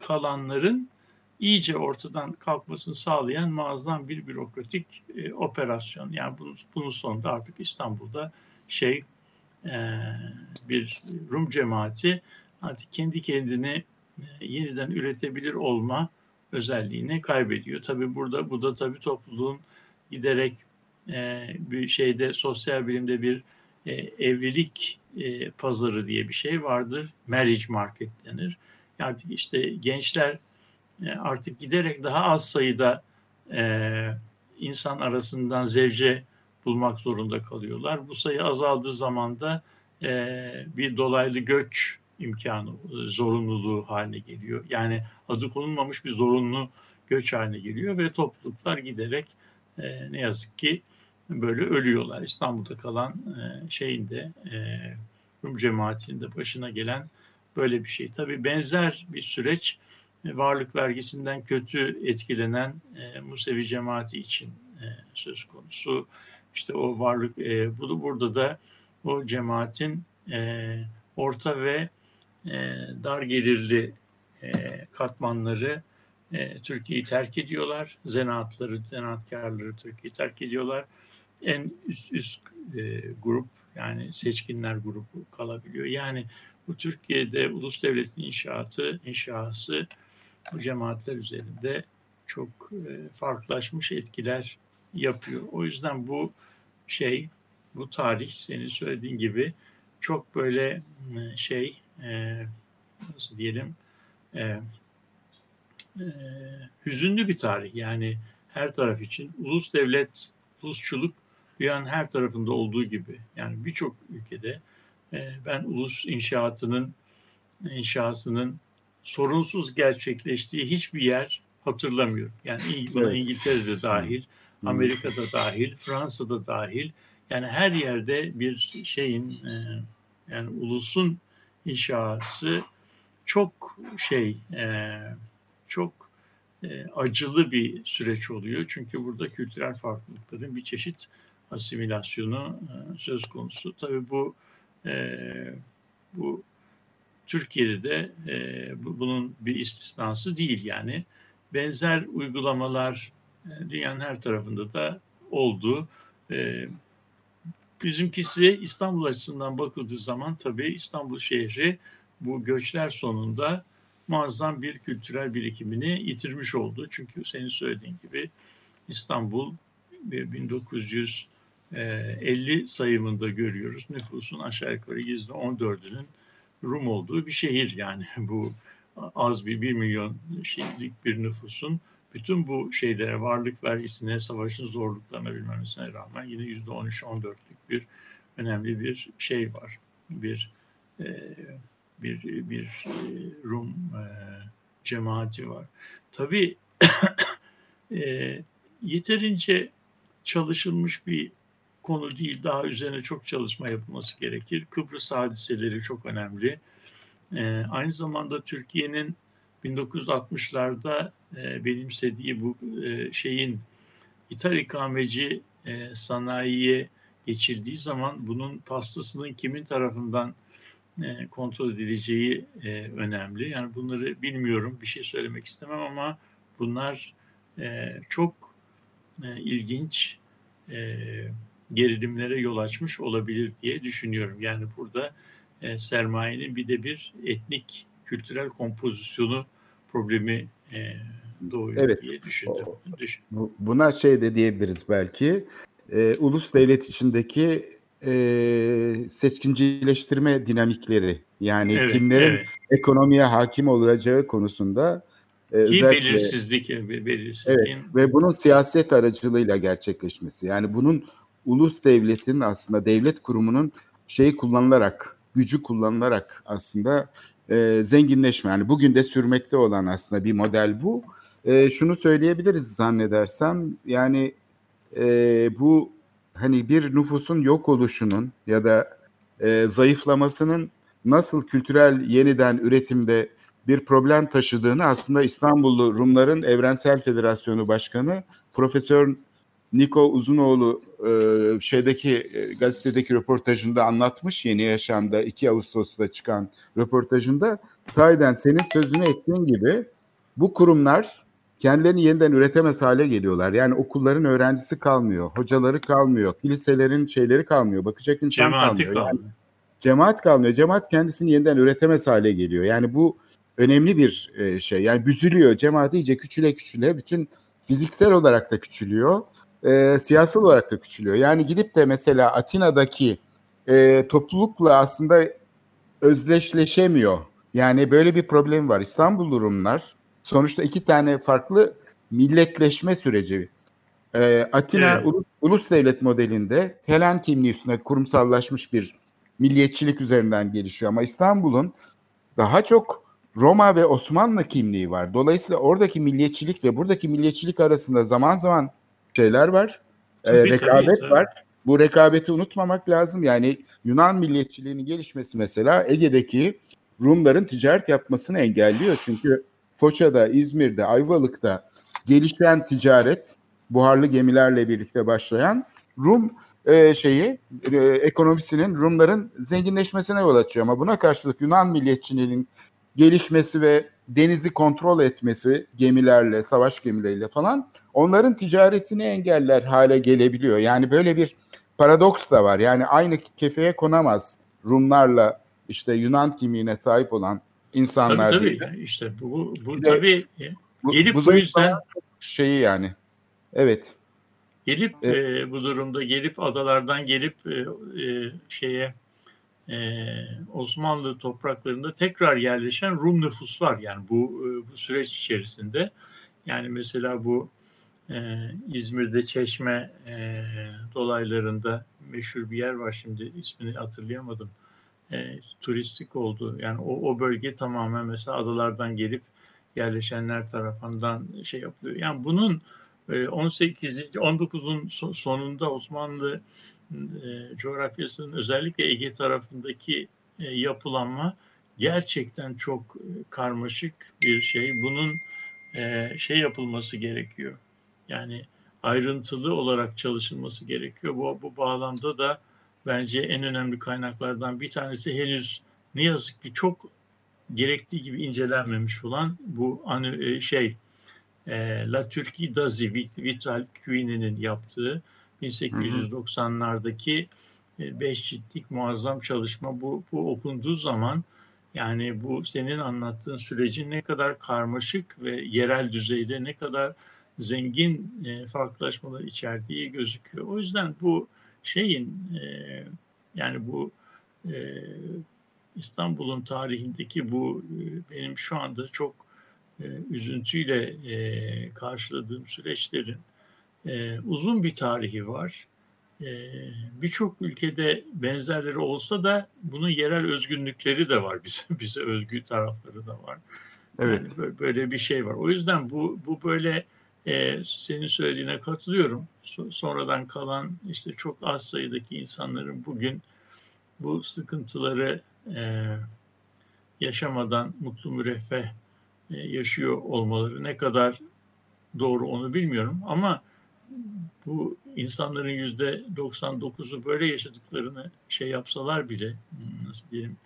C: kalanların iyice ortadan kalkmasını sağlayan muazzam bir bürokratik e, operasyon. Yani bunun, bunun sonunda artık İstanbul'da şey e, bir Rum cemaati artık kendi kendini e, yeniden üretebilir olma özelliğini kaybediyor. Tabii burada bu da tabii topluluğun giderek e, bir şeyde sosyal bilimde bir e, evlilik e, pazarı diye bir şey vardır. Marriage market denir. Yani işte gençler artık giderek daha az sayıda e, insan arasından zevce bulmak zorunda kalıyorlar. Bu sayı azaldığı zaman da e, bir dolaylı göç imkanı, e, zorunluluğu haline geliyor. Yani adı konulmamış bir zorunlu göç haline geliyor ve topluluklar giderek e, ne yazık ki böyle ölüyorlar. İstanbul'da kalan e, şeyin de e, Rum cemaatinin de başına gelen böyle bir şey. Tabii benzer bir süreç e, varlık vergisinden kötü etkilenen e, Musevi cemaati için e, söz konusu. İşte o varlık, e, bu burada da o cemaatin e, orta ve e, dar gelirli e, katmanları e, Türkiye'yi terk ediyorlar. Zanaatları, zanaatkarları Türkiye'yi terk ediyorlar. En üst, üst e, grup yani seçkinler grubu kalabiliyor. Yani bu Türkiye'de ulus devletin inşaatı, inşası bu cemaatler üzerinde çok e, farklılaşmış etkiler yapıyor. O yüzden bu şey, bu tarih senin söylediğin gibi çok böyle şey, e, nasıl diyelim, e, hüzünlü bir tarih. Yani her taraf için ulus devlet, ulusçuluk dünyanın her tarafında olduğu gibi. Yani birçok ülkede ben ulus inşaatının inşasının sorunsuz gerçekleştiği hiçbir yer hatırlamıyorum. Yani buna
B: Evet.
C: İngiltere'de dahil. Amerika'da dahil, Fransa'da dahil. Yani her yerde bir şeyin e, yani ulusun inşası çok şey e, çok e, acılı bir süreç oluyor. Çünkü burada kültürel farklılıkların bir çeşit asimilasyonu e, söz konusu. Tabii bu e, bu Türkiye'de de e, bu- bunun bir istisnası değil yani. Benzer uygulamalar e, dünyanın her tarafında da oldu. E, bizimkisi İstanbul açısından bakıldığı zaman tabii İstanbul şehri bu göçler sonunda muazzam bir kültürel birikimini yitirmiş oldu. Çünkü senin söylediğin gibi İstanbul e, 1900 50 sayımında görüyoruz. Nüfusun aşağı yukarı %14'ünün Rum olduğu bir şehir yani bu az bir 1 milyon şeylik bir nüfusun bütün bu şeylere varlık vergisine, savaşın zorluklarına bilmemesine rağmen yine yüzde 13-14'lük bir önemli bir şey var. Bir e, bir bir e, Rum e, cemaati var. Tabii e, yeterince çalışılmış bir konu değil. Daha üzerine çok çalışma yapılması gerekir. Kıbrıs hadiseleri çok önemli. E, aynı zamanda Türkiye'nin 1960'larda e, benimsediği bu e, şeyin ithal ikameci e, sanayiye geçirdiği zaman bunun pastasının kimin tarafından e, kontrol edileceği e, önemli. Yani bunları bilmiyorum, bir şey söylemek istemem ama bunlar e, çok e, ilginç e, gerilimlere yol açmış olabilir diye düşünüyorum. Yani burada e, sermayenin bir de bir etnik kültürel kompozisyonu problemi e, doğuyor evet. diye düşündüm.
B: Buna şey de diyebiliriz belki. E, ulus devlet içindeki e, seçkincileştirme dinamikleri yani evet, kimlerin evet. ekonomiye hakim olacağı konusunda
C: e, Ki özellikle, belirsizlik, belirsizliğin...
B: Evet, ve bunun siyaset aracılığıyla gerçekleşmesi. Yani bunun ulus devletin aslında devlet kurumunun şeyi kullanılarak, gücü kullanılarak aslında e, zenginleşme. Yani bugün de sürmekte olan aslında bir model bu. E, şunu söyleyebiliriz zannedersem yani e, bu hani bir nüfusun yok oluşunun ya da e, zayıflamasının nasıl kültürel yeniden üretimde bir problem taşıdığını aslında İstanbullu Rumların Evrensel Federasyonu Başkanı Profesör Niko Uzunoğlu e, şeydeki e, gazetedeki röportajında anlatmış Yeni Yaşam'da 2 Ağustos'ta çıkan röportajında sahiden senin sözünü ettiğin gibi bu kurumlar kendilerini yeniden üretemez hale geliyorlar. Yani okulların öğrencisi kalmıyor, hocaları kalmıyor, kiliselerin şeyleri kalmıyor, bakacak insan Cemaati kalmıyor. kalmıyor. Yani, cemaat kalmıyor. Cemaat kendisini yeniden üretemez hale geliyor. Yani bu önemli bir e, şey. Yani büzülüyor. Cemaat iyice küçüle küçüle bütün fiziksel olarak da küçülüyor e, siyasal olarak da küçülüyor. Yani gidip de mesela Atina'daki e, toplulukla aslında özdeşleşemiyor. Yani böyle bir problem var. İstanbul Rumlar sonuçta iki tane farklı milletleşme süreci. E, Atina evet. ulus, ulus devlet modelinde Helen kimliği üstüne kurumsallaşmış bir milliyetçilik üzerinden gelişiyor. Ama İstanbul'un daha çok Roma ve Osmanlı kimliği var. Dolayısıyla oradaki milliyetçilik ve buradaki milliyetçilik arasında zaman zaman şeyler var. Tabii, e, rekabet tabii, tabii. var. Bu rekabeti unutmamak lazım. Yani Yunan milliyetçiliğinin gelişmesi mesela Ege'deki Rumların ticaret yapmasını engelliyor. Çünkü Foça'da, İzmir'de, Ayvalık'ta gelişen ticaret buharlı gemilerle birlikte başlayan Rum e, şeyi e, ekonomisinin Rumların zenginleşmesine yol açıyor ama buna karşılık Yunan milliyetçiliğinin gelişmesi ve denizi kontrol etmesi gemilerle, savaş gemileriyle falan onların ticaretini engeller hale gelebiliyor. Yani böyle bir paradoks da var. Yani aynı kefeye konamaz Rumlarla işte Yunan kimliğine sahip olan insanlar
C: tabii, tabii. Değil. İşte bu, bu bir tabii gelip bu, bu yüzden
B: şeyi yani evet
C: gelip evet. e, bu durumda gelip adalardan gelip e, e, şeye e, Osmanlı topraklarında tekrar yerleşen Rum nüfus var. Yani bu, e, bu süreç içerisinde. Yani mesela bu e, İzmir'de Çeşme e, dolaylarında meşhur bir yer var şimdi ismini hatırlayamadım. E, turistik oldu. Yani o, o bölge tamamen mesela adalardan gelip yerleşenler tarafından şey yapılıyor. Yani bunun 18. 19'un sonunda Osmanlı e, coğrafyasının özellikle Ege tarafındaki e, yapılanma gerçekten çok e, karmaşık bir şey. Bunun e, şey yapılması gerekiyor. Yani ayrıntılı olarak çalışılması gerekiyor. Bu, bu bağlamda da bence en önemli kaynaklardan bir tanesi henüz ne yazık ki çok gerektiği gibi incelenmemiş olan bu hani şey e, La Turquie d'Asie Vital Cuini'nin yaptığı 1890'lardaki e, beş ciltlik muazzam çalışma bu, bu okunduğu zaman yani bu senin anlattığın sürecin ne kadar karmaşık ve yerel düzeyde ne kadar zengin e, farklılaşmalar içerdiği gözüküyor. O yüzden bu şeyin e, yani bu e, İstanbul'un tarihindeki bu e, benim şu anda çok e, üzüntüyle e, karşıladığım süreçlerin e, uzun bir tarihi var. E, Birçok ülkede benzerleri olsa da bunun yerel özgünlükleri de var. Bize, bize özgü tarafları da var.
B: Evet.
C: Yani böyle bir şey var. O yüzden bu bu böyle e, senin söylediğine katılıyorum. So, sonradan kalan işte çok az sayıdaki insanların bugün bu sıkıntıları e, yaşamadan mutlu müreffeh e, yaşıyor olmaları ne kadar doğru onu bilmiyorum ama bu insanların yüzde 99'u böyle yaşadıklarını şey yapsalar bile nasıl diyelim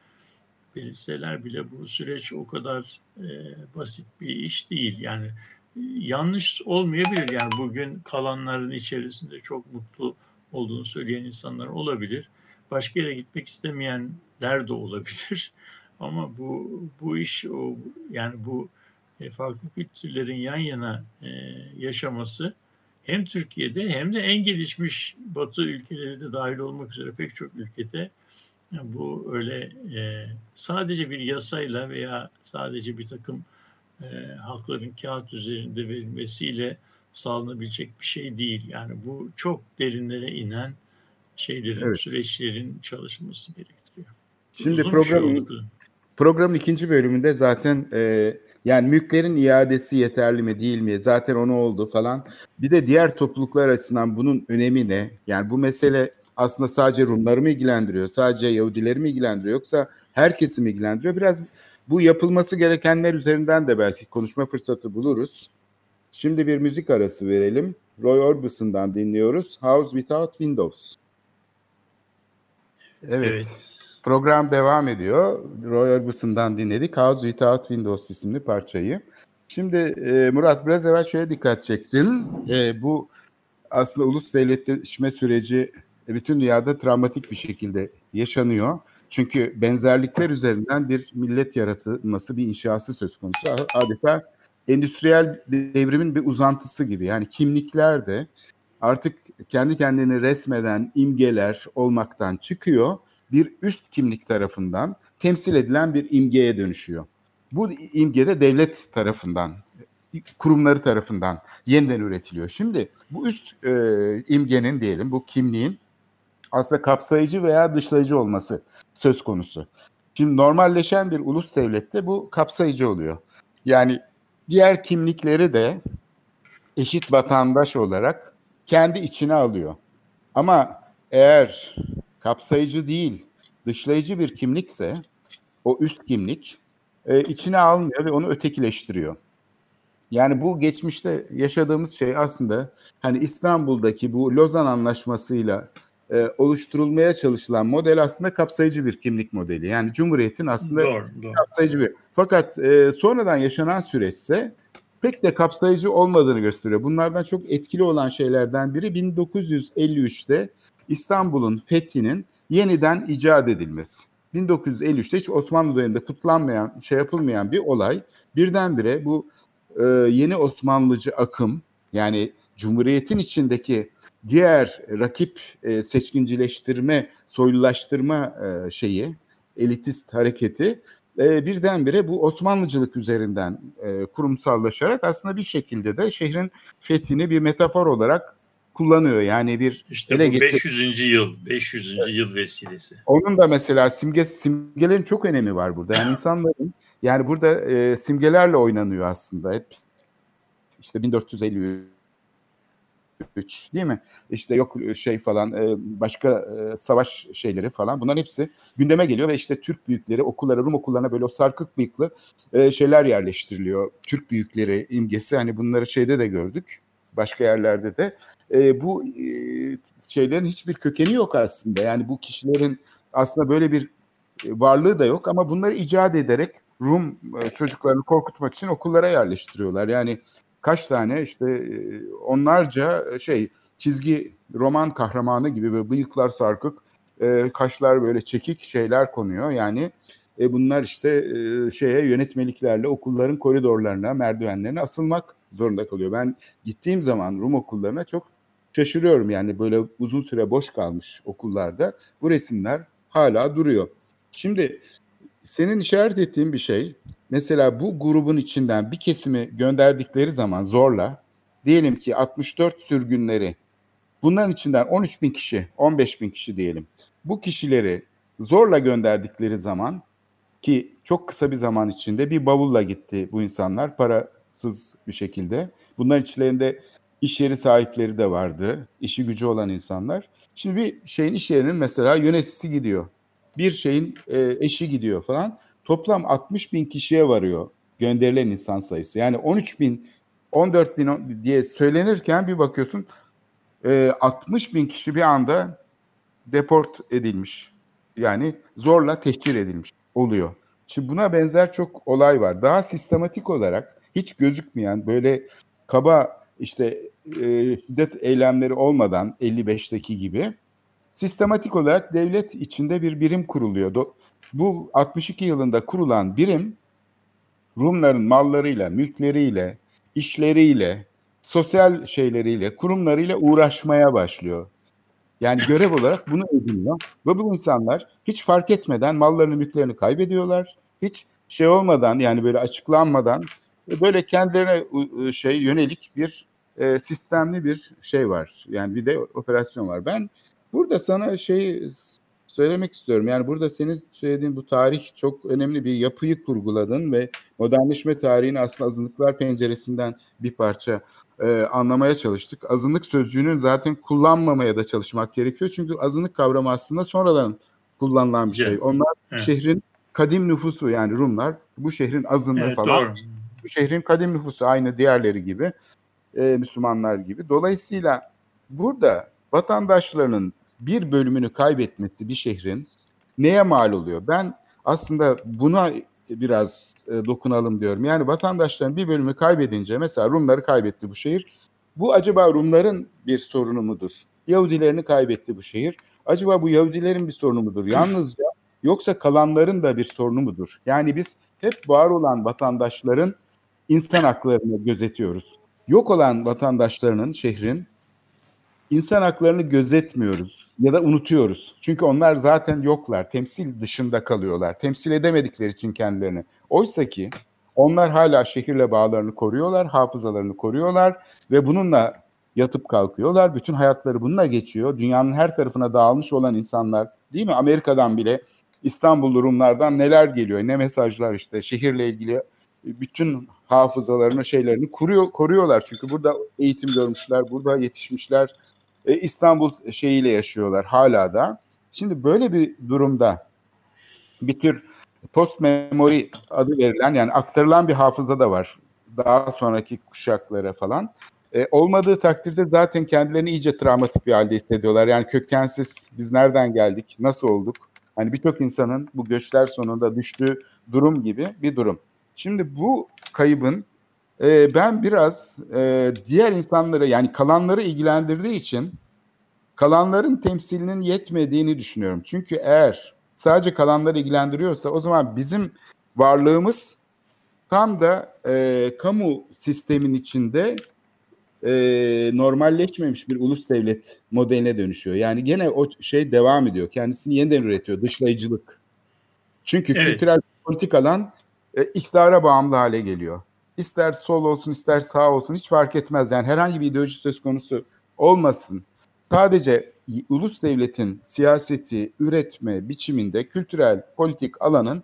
C: belirseler bile bu süreç o kadar e, basit bir iş değil. Yani yanlış olmayabilir. Yani bugün kalanların içerisinde çok mutlu olduğunu söyleyen insanlar olabilir. Başka yere gitmek istemeyenler de olabilir. Ama bu bu iş o yani bu e, farklı kültürlerin yan yana e, yaşaması hem Türkiye'de hem de en gelişmiş Batı ülkeleri de dahil olmak üzere pek çok ülkede bu öyle e, sadece bir yasayla veya sadece bir takım e, hakların kağıt üzerinde verilmesiyle sağlanabilecek bir şey değil. Yani bu çok derinlere inen şeylerin, evet. süreçlerin çalışılması gerektiriyor.
B: Şimdi Uzun programın, şey programın ikinci bölümünde zaten e, yani mülklerin iadesi yeterli mi değil mi? Zaten onu oldu falan. Bir de diğer topluluklar açısından bunun önemi ne? Yani bu mesele aslında sadece Rumları mı ilgilendiriyor? Sadece Yahudileri mi ilgilendiriyor? Yoksa herkesi mi ilgilendiriyor? Biraz bu yapılması gerekenler üzerinden de belki konuşma fırsatı buluruz. Şimdi bir müzik arası verelim. Roy Orbison'dan dinliyoruz. House Without Windows. Evet. evet. Program devam ediyor. Roy Orbison'dan dinledik. House Without Windows isimli parçayı. Şimdi e, Murat biraz evvel şöyle dikkat çektin. E, bu aslında ulus devletleşme süreci bütün dünyada travmatik bir şekilde yaşanıyor. Çünkü benzerlikler üzerinden bir millet yaratılması, bir inşası söz konusu. Adeta endüstriyel devrimin bir uzantısı gibi. Yani kimlikler de artık kendi kendini resmeden imgeler olmaktan çıkıyor. Bir üst kimlik tarafından temsil edilen bir imgeye dönüşüyor. Bu imge de devlet tarafından, kurumları tarafından yeniden üretiliyor. Şimdi bu üst e, imgenin diyelim, bu kimliğin aslında kapsayıcı veya dışlayıcı olması söz konusu. Şimdi normalleşen bir ulus devlette bu kapsayıcı oluyor. Yani diğer kimlikleri de eşit vatandaş olarak kendi içine alıyor. Ama eğer kapsayıcı değil, dışlayıcı bir kimlikse o üst kimlik e, içine almıyor ve onu ötekileştiriyor. Yani bu geçmişte yaşadığımız şey aslında hani İstanbul'daki bu Lozan Anlaşması'yla e, oluşturulmaya çalışılan model aslında kapsayıcı bir kimlik modeli. Yani Cumhuriyet'in aslında doğru, doğru. kapsayıcı bir. Fakat e, sonradan yaşanan süreçse pek de kapsayıcı olmadığını gösteriyor. Bunlardan çok etkili olan şeylerden biri 1953'te İstanbul'un fethinin yeniden icat edilmesi. 1953'te hiç Osmanlı döneminde kutlanmayan, şey yapılmayan bir olay birdenbire bu e, yeni Osmanlıcı akım yani Cumhuriyet'in içindeki diğer rakip e, seçkincileştirme, soylulaştırma e, şeyi, elitist hareketi e, birdenbire bu Osmanlıcılık üzerinden e, kurumsallaşarak aslında bir şekilde de şehrin fethini bir metafor olarak kullanıyor. Yani bir
C: işte bu 500. yıl 500. Evet. yıl vesilesi.
B: Onun da mesela simge simgelerin çok önemi var burada. Yani insanların yani burada e, simgelerle oynanıyor aslında hep. İşte 1453 3 değil mi? İşte yok e, şey falan e, başka e, savaş şeyleri falan bunların hepsi gündeme geliyor ve işte Türk büyükleri okullara Rum okullarına böyle o sarkık bıyıklı şeyler yerleştiriliyor. Türk büyükleri imgesi hani bunları şeyde de gördük başka yerlerde de. Bu şeylerin hiçbir kökeni yok aslında. Yani bu kişilerin aslında böyle bir varlığı da yok ama bunları icat ederek Rum çocuklarını korkutmak için okullara yerleştiriyorlar. Yani kaç tane işte e, onlarca e, şey çizgi roman kahramanı gibi böyle bıyıklar sarkık, e, kaşlar böyle çekik şeyler konuyor. Yani e, bunlar işte e, şeye yönetmeliklerle okulların koridorlarına, merdivenlerine asılmak zorunda kalıyor. Ben gittiğim zaman Rum okullarına çok şaşırıyorum yani böyle uzun süre boş kalmış okullarda. Bu resimler hala duruyor. Şimdi senin işaret ettiğin bir şey mesela bu grubun içinden bir kesimi gönderdikleri zaman zorla diyelim ki 64 sürgünleri bunların içinden 13 bin kişi 15 bin kişi diyelim bu kişileri zorla gönderdikleri zaman ki çok kısa bir zaman içinde bir bavulla gitti bu insanlar parasız bir şekilde. Bunların içlerinde iş yeri sahipleri de vardı, işi gücü olan insanlar. Şimdi bir şeyin iş yerinin mesela yöneticisi gidiyor. Bir şeyin e, eşi gidiyor falan. Toplam 60 bin kişiye varıyor gönderilen insan sayısı. Yani 13 bin, 14 bin diye söylenirken bir bakıyorsun e, 60 bin kişi bir anda deport edilmiş. Yani zorla tehcir edilmiş oluyor. Şimdi buna benzer çok olay var. Daha sistematik olarak hiç gözükmeyen böyle kaba işte e, şiddet eylemleri olmadan 55'teki gibi sistematik olarak devlet içinde bir birim kuruluyor. Bu 62 yılında kurulan birim Rumların mallarıyla, mülkleriyle, işleriyle, sosyal şeyleriyle, kurumlarıyla uğraşmaya başlıyor. Yani görev olarak bunu ediniyor. Ve bu insanlar hiç fark etmeden mallarını, mülklerini kaybediyorlar. Hiç şey olmadan yani böyle açıklanmadan böyle kendilerine şey yönelik bir e, sistemli bir şey var. Yani bir de operasyon var. Ben burada sana şey söylemek istiyorum. Yani burada senin söylediğin bu tarih çok önemli bir yapıyı kurguladın ve modernleşme tarihini aslında azınlıklar penceresinden bir parça e, anlamaya çalıştık. Azınlık sözcüğünü zaten kullanmamaya da çalışmak gerekiyor. Çünkü azınlık kavramı aslında sonradan kullanılan bir şey. Onlar evet. şehrin kadim nüfusu yani Rumlar bu şehrin azınlığı evet, falan. Doğru. Bu şehrin kadim nüfusu aynı diğerleri gibi e, Müslümanlar gibi. Dolayısıyla burada vatandaşlarının bir bölümünü kaybetmesi bir şehrin neye mal oluyor? Ben aslında buna biraz e, dokunalım diyorum. Yani vatandaşların bir bölümü kaybedince mesela Rumları kaybetti bu şehir. Bu acaba Rumların bir sorunu mudur? Yahudilerini kaybetti bu şehir. Acaba bu Yahudilerin bir sorunu mudur? Yalnızca yoksa kalanların da bir sorunu mudur? Yani biz hep var olan vatandaşların insan haklarını gözetiyoruz. Yok olan vatandaşlarının şehrin insan haklarını gözetmiyoruz ya da unutuyoruz. Çünkü onlar zaten yoklar, temsil dışında kalıyorlar. Temsil edemedikleri için kendilerini. Oysa ki onlar hala şehirle bağlarını koruyorlar, hafızalarını koruyorlar ve bununla yatıp kalkıyorlar. Bütün hayatları bununla geçiyor. Dünyanın her tarafına dağılmış olan insanlar değil mi? Amerika'dan bile İstanbul Rumlardan neler geliyor, ne mesajlar işte şehirle ilgili bütün hafızalarını, şeylerini kuruyor, koruyorlar. Çünkü burada eğitim görmüşler, burada yetişmişler, e, İstanbul şeyiyle yaşıyorlar hala da. Şimdi böyle bir durumda bir tür post memory adı verilen yani aktarılan bir hafıza da var. Daha sonraki kuşaklara falan. E, olmadığı takdirde zaten kendilerini iyice travmatik bir halde hissediyorlar. Yani kökensiz biz nereden geldik, nasıl olduk? Hani birçok insanın bu göçler sonunda düştüğü durum gibi bir durum. Şimdi bu kaybın e, ben biraz e, diğer insanları yani kalanları ilgilendirdiği için kalanların temsilinin yetmediğini düşünüyorum. Çünkü eğer sadece kalanları ilgilendiriyorsa o zaman bizim varlığımız tam da e, kamu sistemin içinde e, normalleşmemiş bir ulus devlet modeline dönüşüyor. Yani gene o şey devam ediyor. Kendisini yeniden üretiyor. Dışlayıcılık. Çünkü evet. kültürel politik alan e, iktidara bağımlı hale geliyor. İster sol olsun ister sağ olsun hiç fark etmez. Yani herhangi bir ideoloji söz konusu olmasın. Sadece ulus devletin siyaseti, üretme biçiminde kültürel, politik alanın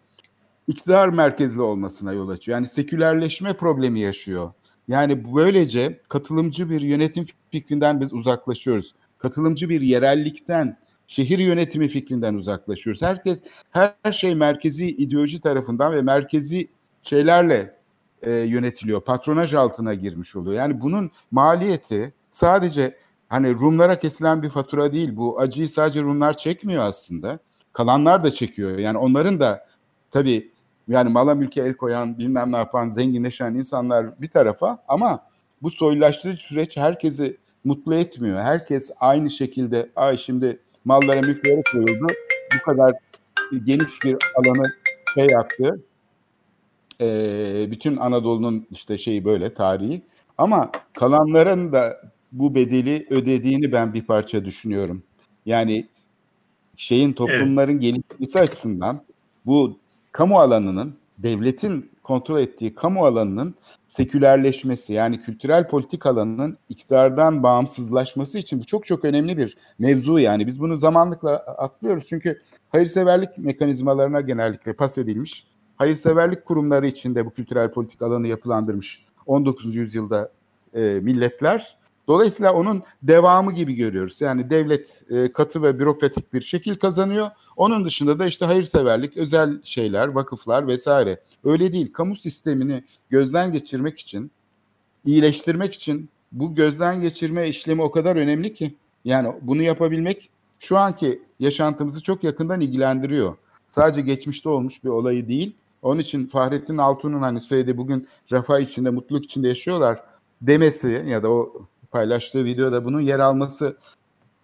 B: iktidar merkezli olmasına yol açıyor. Yani sekülerleşme problemi yaşıyor. Yani böylece katılımcı bir yönetim fikrinden biz uzaklaşıyoruz. Katılımcı bir yerellikten, şehir yönetimi fikrinden uzaklaşıyoruz. Herkes her şey merkezi ideoloji tarafından ve merkezi şeylerle e, yönetiliyor. Patronaj altına girmiş oluyor. Yani bunun maliyeti sadece hani Rumlara kesilen bir fatura değil. Bu acıyı sadece Rumlar çekmiyor aslında. Kalanlar da çekiyor. Yani onların da tabii yani mala mülke el koyan, bilmem ne yapan, zenginleşen insanlar bir tarafa ama bu soylulaştırıcı süreç herkesi mutlu etmiyor. Herkes aynı şekilde ay şimdi mallara mülklere koyuldu. Bu kadar geniş bir alanı şey yaptı. Ee, bütün Anadolu'nun işte şeyi böyle tarihi. Ama kalanların da bu bedeli ödediğini ben bir parça düşünüyorum. Yani şeyin toplumların evet. gelişmesi açısından bu kamu alanının devletin kontrol ettiği kamu alanının sekülerleşmesi yani kültürel politik alanının iktidardan bağımsızlaşması için bu çok çok önemli bir mevzu yani. Biz bunu zamanlıkla atlıyoruz çünkü hayırseverlik mekanizmalarına genellikle pas edilmiş. Hayırseverlik kurumları içinde bu kültürel politik alanı yapılandırmış 19. yüzyılda e, milletler. Dolayısıyla onun devamı gibi görüyoruz. Yani devlet e, katı ve bürokratik bir şekil kazanıyor. Onun dışında da işte hayırseverlik, özel şeyler, vakıflar vesaire. Öyle değil. Kamu sistemini gözden geçirmek için, iyileştirmek için bu gözden geçirme işlemi o kadar önemli ki. Yani bunu yapabilmek şu anki yaşantımızı çok yakından ilgilendiriyor. Sadece geçmişte olmuş bir olayı değil. Onun için Fahrettin Altun'un hani söylediği bugün refah içinde, mutluluk içinde yaşıyorlar demesi ya da o paylaştığı videoda bunun yer alması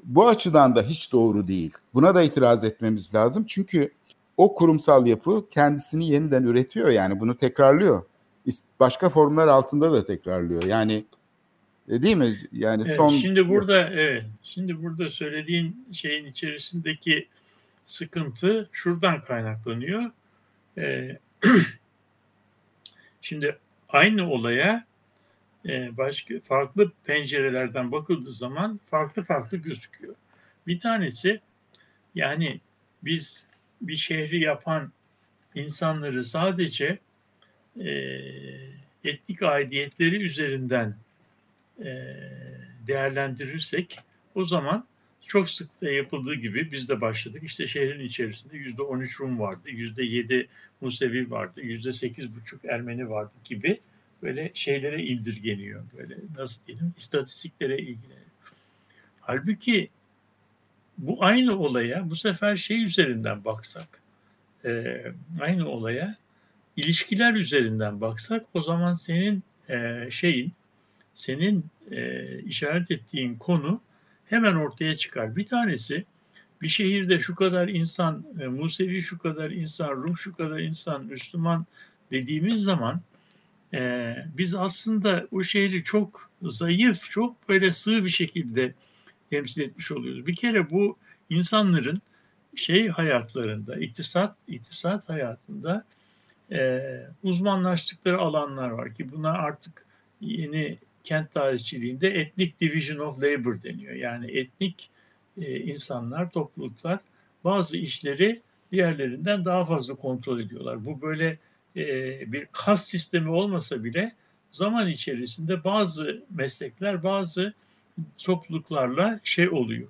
B: bu açıdan da hiç doğru değil. Buna da itiraz etmemiz lazım. Çünkü o kurumsal yapı kendisini yeniden üretiyor yani bunu tekrarlıyor. Başka formlar altında da tekrarlıyor. Yani e, değil mi? Yani
C: evet,
B: son
C: Şimdi burada evet. Şimdi burada söylediğin şeyin içerisindeki sıkıntı şuradan kaynaklanıyor. Ee, şimdi aynı olaya başka farklı pencerelerden bakıldığı zaman farklı farklı gözüküyor. Bir tanesi yani biz bir şehri yapan insanları sadece e, etnik aidiyetleri üzerinden e, değerlendirirsek o zaman çok sık da yapıldığı gibi biz de başladık. İşte şehrin içerisinde yüzde 13 Rum vardı, yüzde 7 Musevi vardı, yüzde 8,5 Ermeni vardı gibi böyle şeylere indirgeniyor. Böyle nasıl diyelim istatistiklere ilgileniyor. Halbuki bu aynı olaya bu sefer şey üzerinden baksak e, aynı olaya ilişkiler üzerinden baksak o zaman senin e, şeyin senin e, işaret ettiğin konu hemen ortaya çıkar. Bir tanesi bir şehirde şu kadar insan, e, Musevi şu kadar insan, Rum şu kadar insan, Müslüman dediğimiz zaman e, biz aslında o şehri çok zayıf, çok böyle sığ bir şekilde temsil etmiş oluyoruz. Bir kere bu insanların şey hayatlarında, iktisat iktisat hayatında e, uzmanlaştıkları alanlar var ki buna artık yeni kent tarihçiliğinde etnik division of labor deniyor. Yani etnik e, insanlar, topluluklar bazı işleri diğerlerinden daha fazla kontrol ediyorlar. Bu böyle e, bir kas sistemi olmasa bile zaman içerisinde bazı meslekler, bazı topluluklarla şey oluyor.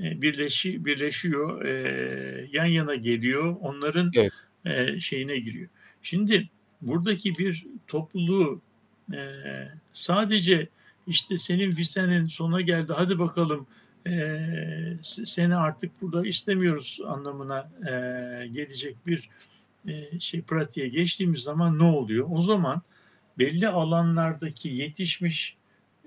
C: E, birleşi, birleşiyor, e, yan yana geliyor, onların evet. e, şeyine giriyor. Şimdi buradaki bir topluluğu e, sadece işte senin vizenin sona geldi, hadi bakalım e, seni artık burada istemiyoruz anlamına e, gelecek bir e, şey pratiğe geçtiğimiz zaman ne oluyor? O zaman belli alanlardaki yetişmiş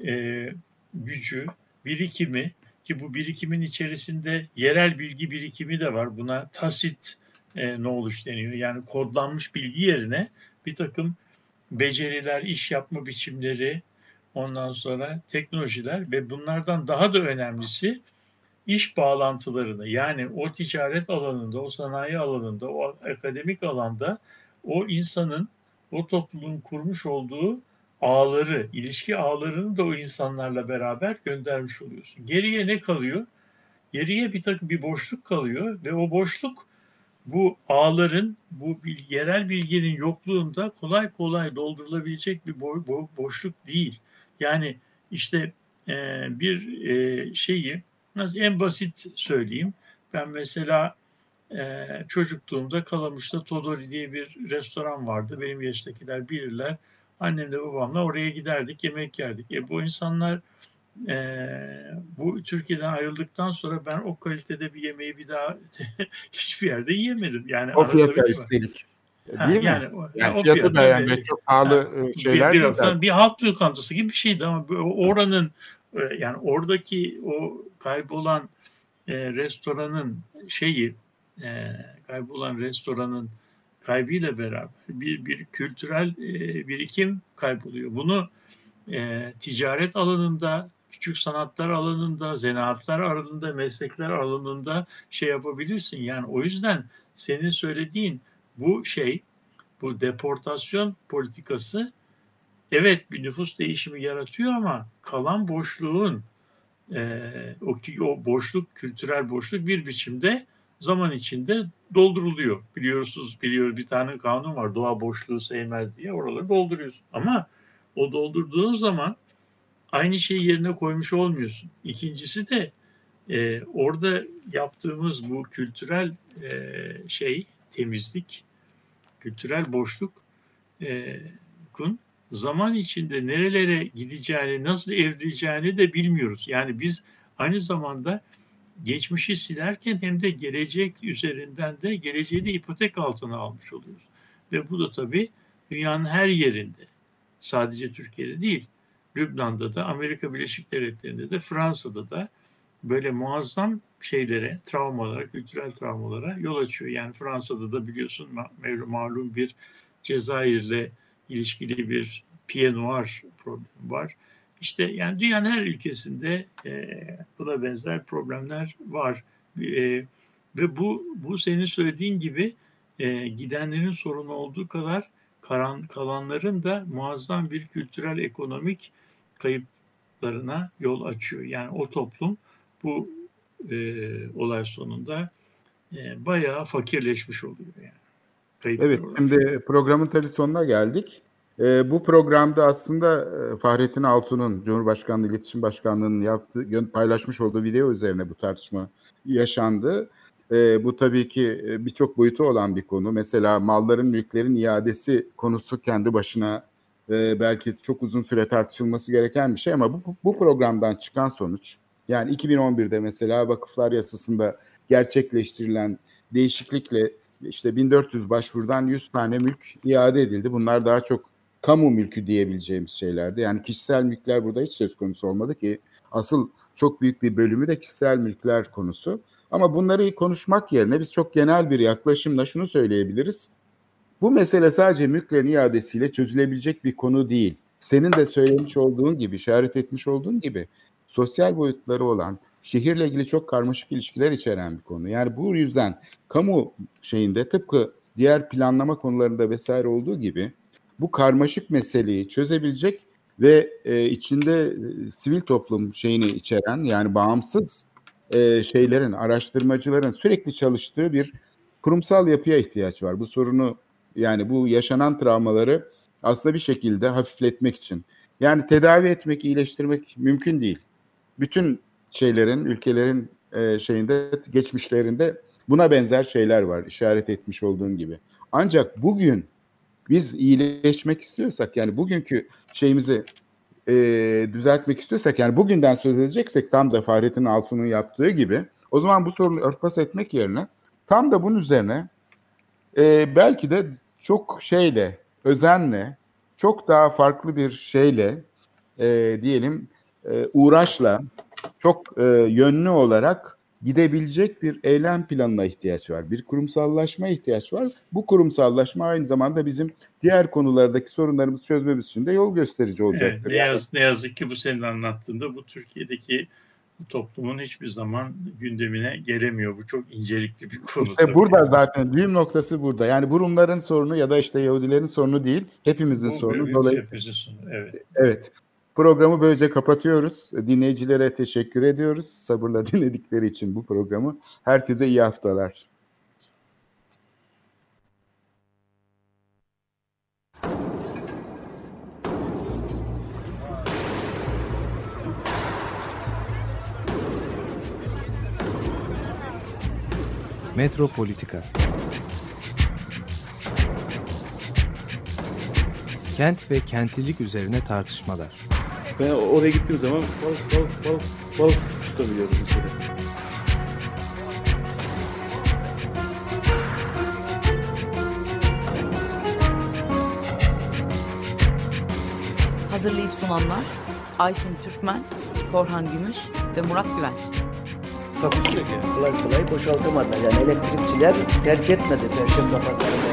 C: e, gücü, birikimi ki bu birikimin içerisinde yerel bilgi birikimi de var. Buna tasit e, knowledge deniyor. Yani kodlanmış bilgi yerine bir takım beceriler, iş yapma biçimleri, ondan sonra teknolojiler ve bunlardan daha da önemlisi iş bağlantılarını yani o ticaret alanında, o sanayi alanında, o akademik alanda o insanın, o topluluğun kurmuş olduğu ağları, ilişki ağlarını da o insanlarla beraber göndermiş oluyorsun. Geriye ne kalıyor? Geriye bir takım bir boşluk kalıyor ve o boşluk bu ağların, bu yerel bilginin yokluğunda kolay kolay doldurulabilecek bir bo- bo- boşluk değil. Yani işte e, bir e, şeyi en basit söyleyeyim. Ben mesela e, çocukluğumda Kalamış'ta Todori diye bir restoran vardı. Benim yaştakiler bilirler. Annemle babamla oraya giderdik, yemek yerdik. E, bu insanlar e, bu Türkiye'den ayrıldıktan sonra ben o kalitede bir yemeği bir daha hiçbir yerde yiyemedim. Yani
B: o fiyata üstelik. Ha, Değil yani, mi? Yani, yani fiyatı fiyatı da yani çok pahalı ha, e, şeyler
C: bir, bir, değil. Bir halk lokantası gibi bir şeydi ama oranın yani oradaki o kaybolan e, restoranın şeyi e, kaybolan restoranın kaybıyla beraber bir, bir kültürel e, birikim kayboluyor. Bunu e, ticaret alanında küçük sanatlar alanında, zanaatlar alanında, meslekler alanında şey yapabilirsin. Yani o yüzden senin söylediğin bu şey, bu deportasyon politikası evet bir nüfus değişimi yaratıyor ama kalan boşluğun e, o, o boşluk, kültürel boşluk bir biçimde zaman içinde dolduruluyor. Biliyorsunuz, biliyor bir tane kanun var doğa boşluğu sevmez diye oraları dolduruyorsun. Ama o doldurduğun zaman aynı şeyi yerine koymuş olmuyorsun. İkincisi de e, orada yaptığımız bu kültürel e, şey temizlik, kültürel boşluk e, kun zaman içinde nerelere gideceğini, nasıl evrileceğini de bilmiyoruz. Yani biz aynı zamanda geçmişi silerken hem de gelecek üzerinden de geleceği de ipotek altına almış oluyoruz. Ve bu da tabii dünyanın her yerinde, sadece Türkiye'de değil, Lübnan'da da, Amerika Birleşik Devletleri'nde de, Fransa'da da böyle muazzam şeylere, travmalara, kültürel travmalara yol açıyor. Yani Fransa'da da biliyorsun malum bir Cezayir'le ilişkili bir Pied Noir problemi var. İşte yani dünyanın her ülkesinde e, buna benzer problemler var. E, ve bu bu senin söylediğin gibi e, gidenlerin sorunu olduğu kadar karan, kalanların da muazzam bir kültürel ekonomik kayıplarına yol açıyor. Yani o toplum bu e, olay sonunda e, bayağı fakirleşmiş oluyor yani.
B: Evet, şimdi programın tabii sonuna geldik. E, bu programda aslında e, Fahrettin Altun'un Cumhurbaşkanlığı İletişim Başkanlığı'nın yaptığı, paylaşmış olduğu video üzerine bu tartışma yaşandı. E, bu tabii ki e, birçok boyutu olan bir konu. Mesela malların, mülklerin iadesi konusu kendi başına e, belki çok uzun süre tartışılması gereken bir şey ama bu, bu programdan çıkan sonuç yani 2011'de mesela vakıflar yasasında gerçekleştirilen değişiklikle işte 1400 başvurudan 100 tane mülk iade edildi. Bunlar daha çok kamu mülkü diyebileceğimiz şeylerdi. Yani kişisel mülkler burada hiç söz konusu olmadı ki asıl çok büyük bir bölümü de kişisel mülkler konusu. Ama bunları konuşmak yerine biz çok genel bir yaklaşımla şunu söyleyebiliriz. Bu mesele sadece mülklerin iadesiyle çözülebilecek bir konu değil. Senin de söylemiş olduğun gibi, işaret etmiş olduğun gibi sosyal boyutları olan, şehirle ilgili çok karmaşık ilişkiler içeren bir konu. Yani bu yüzden kamu şeyinde tıpkı diğer planlama konularında vesaire olduğu gibi bu karmaşık meseleyi çözebilecek ve e, içinde e, sivil toplum şeyini içeren yani bağımsız e, şeylerin, araştırmacıların sürekli çalıştığı bir kurumsal yapıya ihtiyaç var. Bu sorunu yani bu yaşanan travmaları aslında bir şekilde hafifletmek için. Yani tedavi etmek, iyileştirmek mümkün değil. Bütün şeylerin, ülkelerin e, şeyinde, geçmişlerinde buna benzer şeyler var işaret etmiş olduğun gibi. Ancak bugün biz iyileşmek istiyorsak yani bugünkü şeyimizi e, düzeltmek istiyorsak yani bugünden söz edeceksek tam da Fahrettin Altun'un yaptığı gibi o zaman bu sorunu örtbas etmek yerine tam da bunun üzerine e, belki de çok şeyle, özenle, çok daha farklı bir şeyle e, diyelim e, uğraşla, çok e, yönlü olarak gidebilecek bir eylem planına ihtiyaç var. Bir kurumsallaşma ihtiyaç var. Bu kurumsallaşma aynı zamanda bizim diğer konulardaki sorunlarımızı çözmemiz için de yol gösterici olacaktır.
C: Evet, ne, yaz, ne yazık ki bu senin anlattığında bu Türkiye'deki toplumun hiçbir zaman gündemine gelemiyor. Bu çok incelikli bir konu.
B: İşte burada zaten düğüm noktası burada. Yani bu Rumların sorunu ya da işte Yahudilerin sorunu değil, hepimizin bu, sorunu.
C: Dolayısıyla hepimizin sorunu. Evet.
B: Evet. Programı böylece kapatıyoruz. Dinleyicilere teşekkür ediyoruz. Sabırla dinledikleri için bu programı. Herkese iyi haftalar.
D: Metropolitika Kent ve kentlilik üzerine tartışmalar.
E: Ben oraya gittiğim zaman balık balık balık balık tutabiliyordum mesela.
F: Hazırlayıp sunanlar Aysin Türkmen, Korhan Gümüş ve Murat Güvenç.
A: Takusuyor ki. Kolay kolay boşaltamadı. Yani elektrikçiler terk etmedi Perşembe Pazarı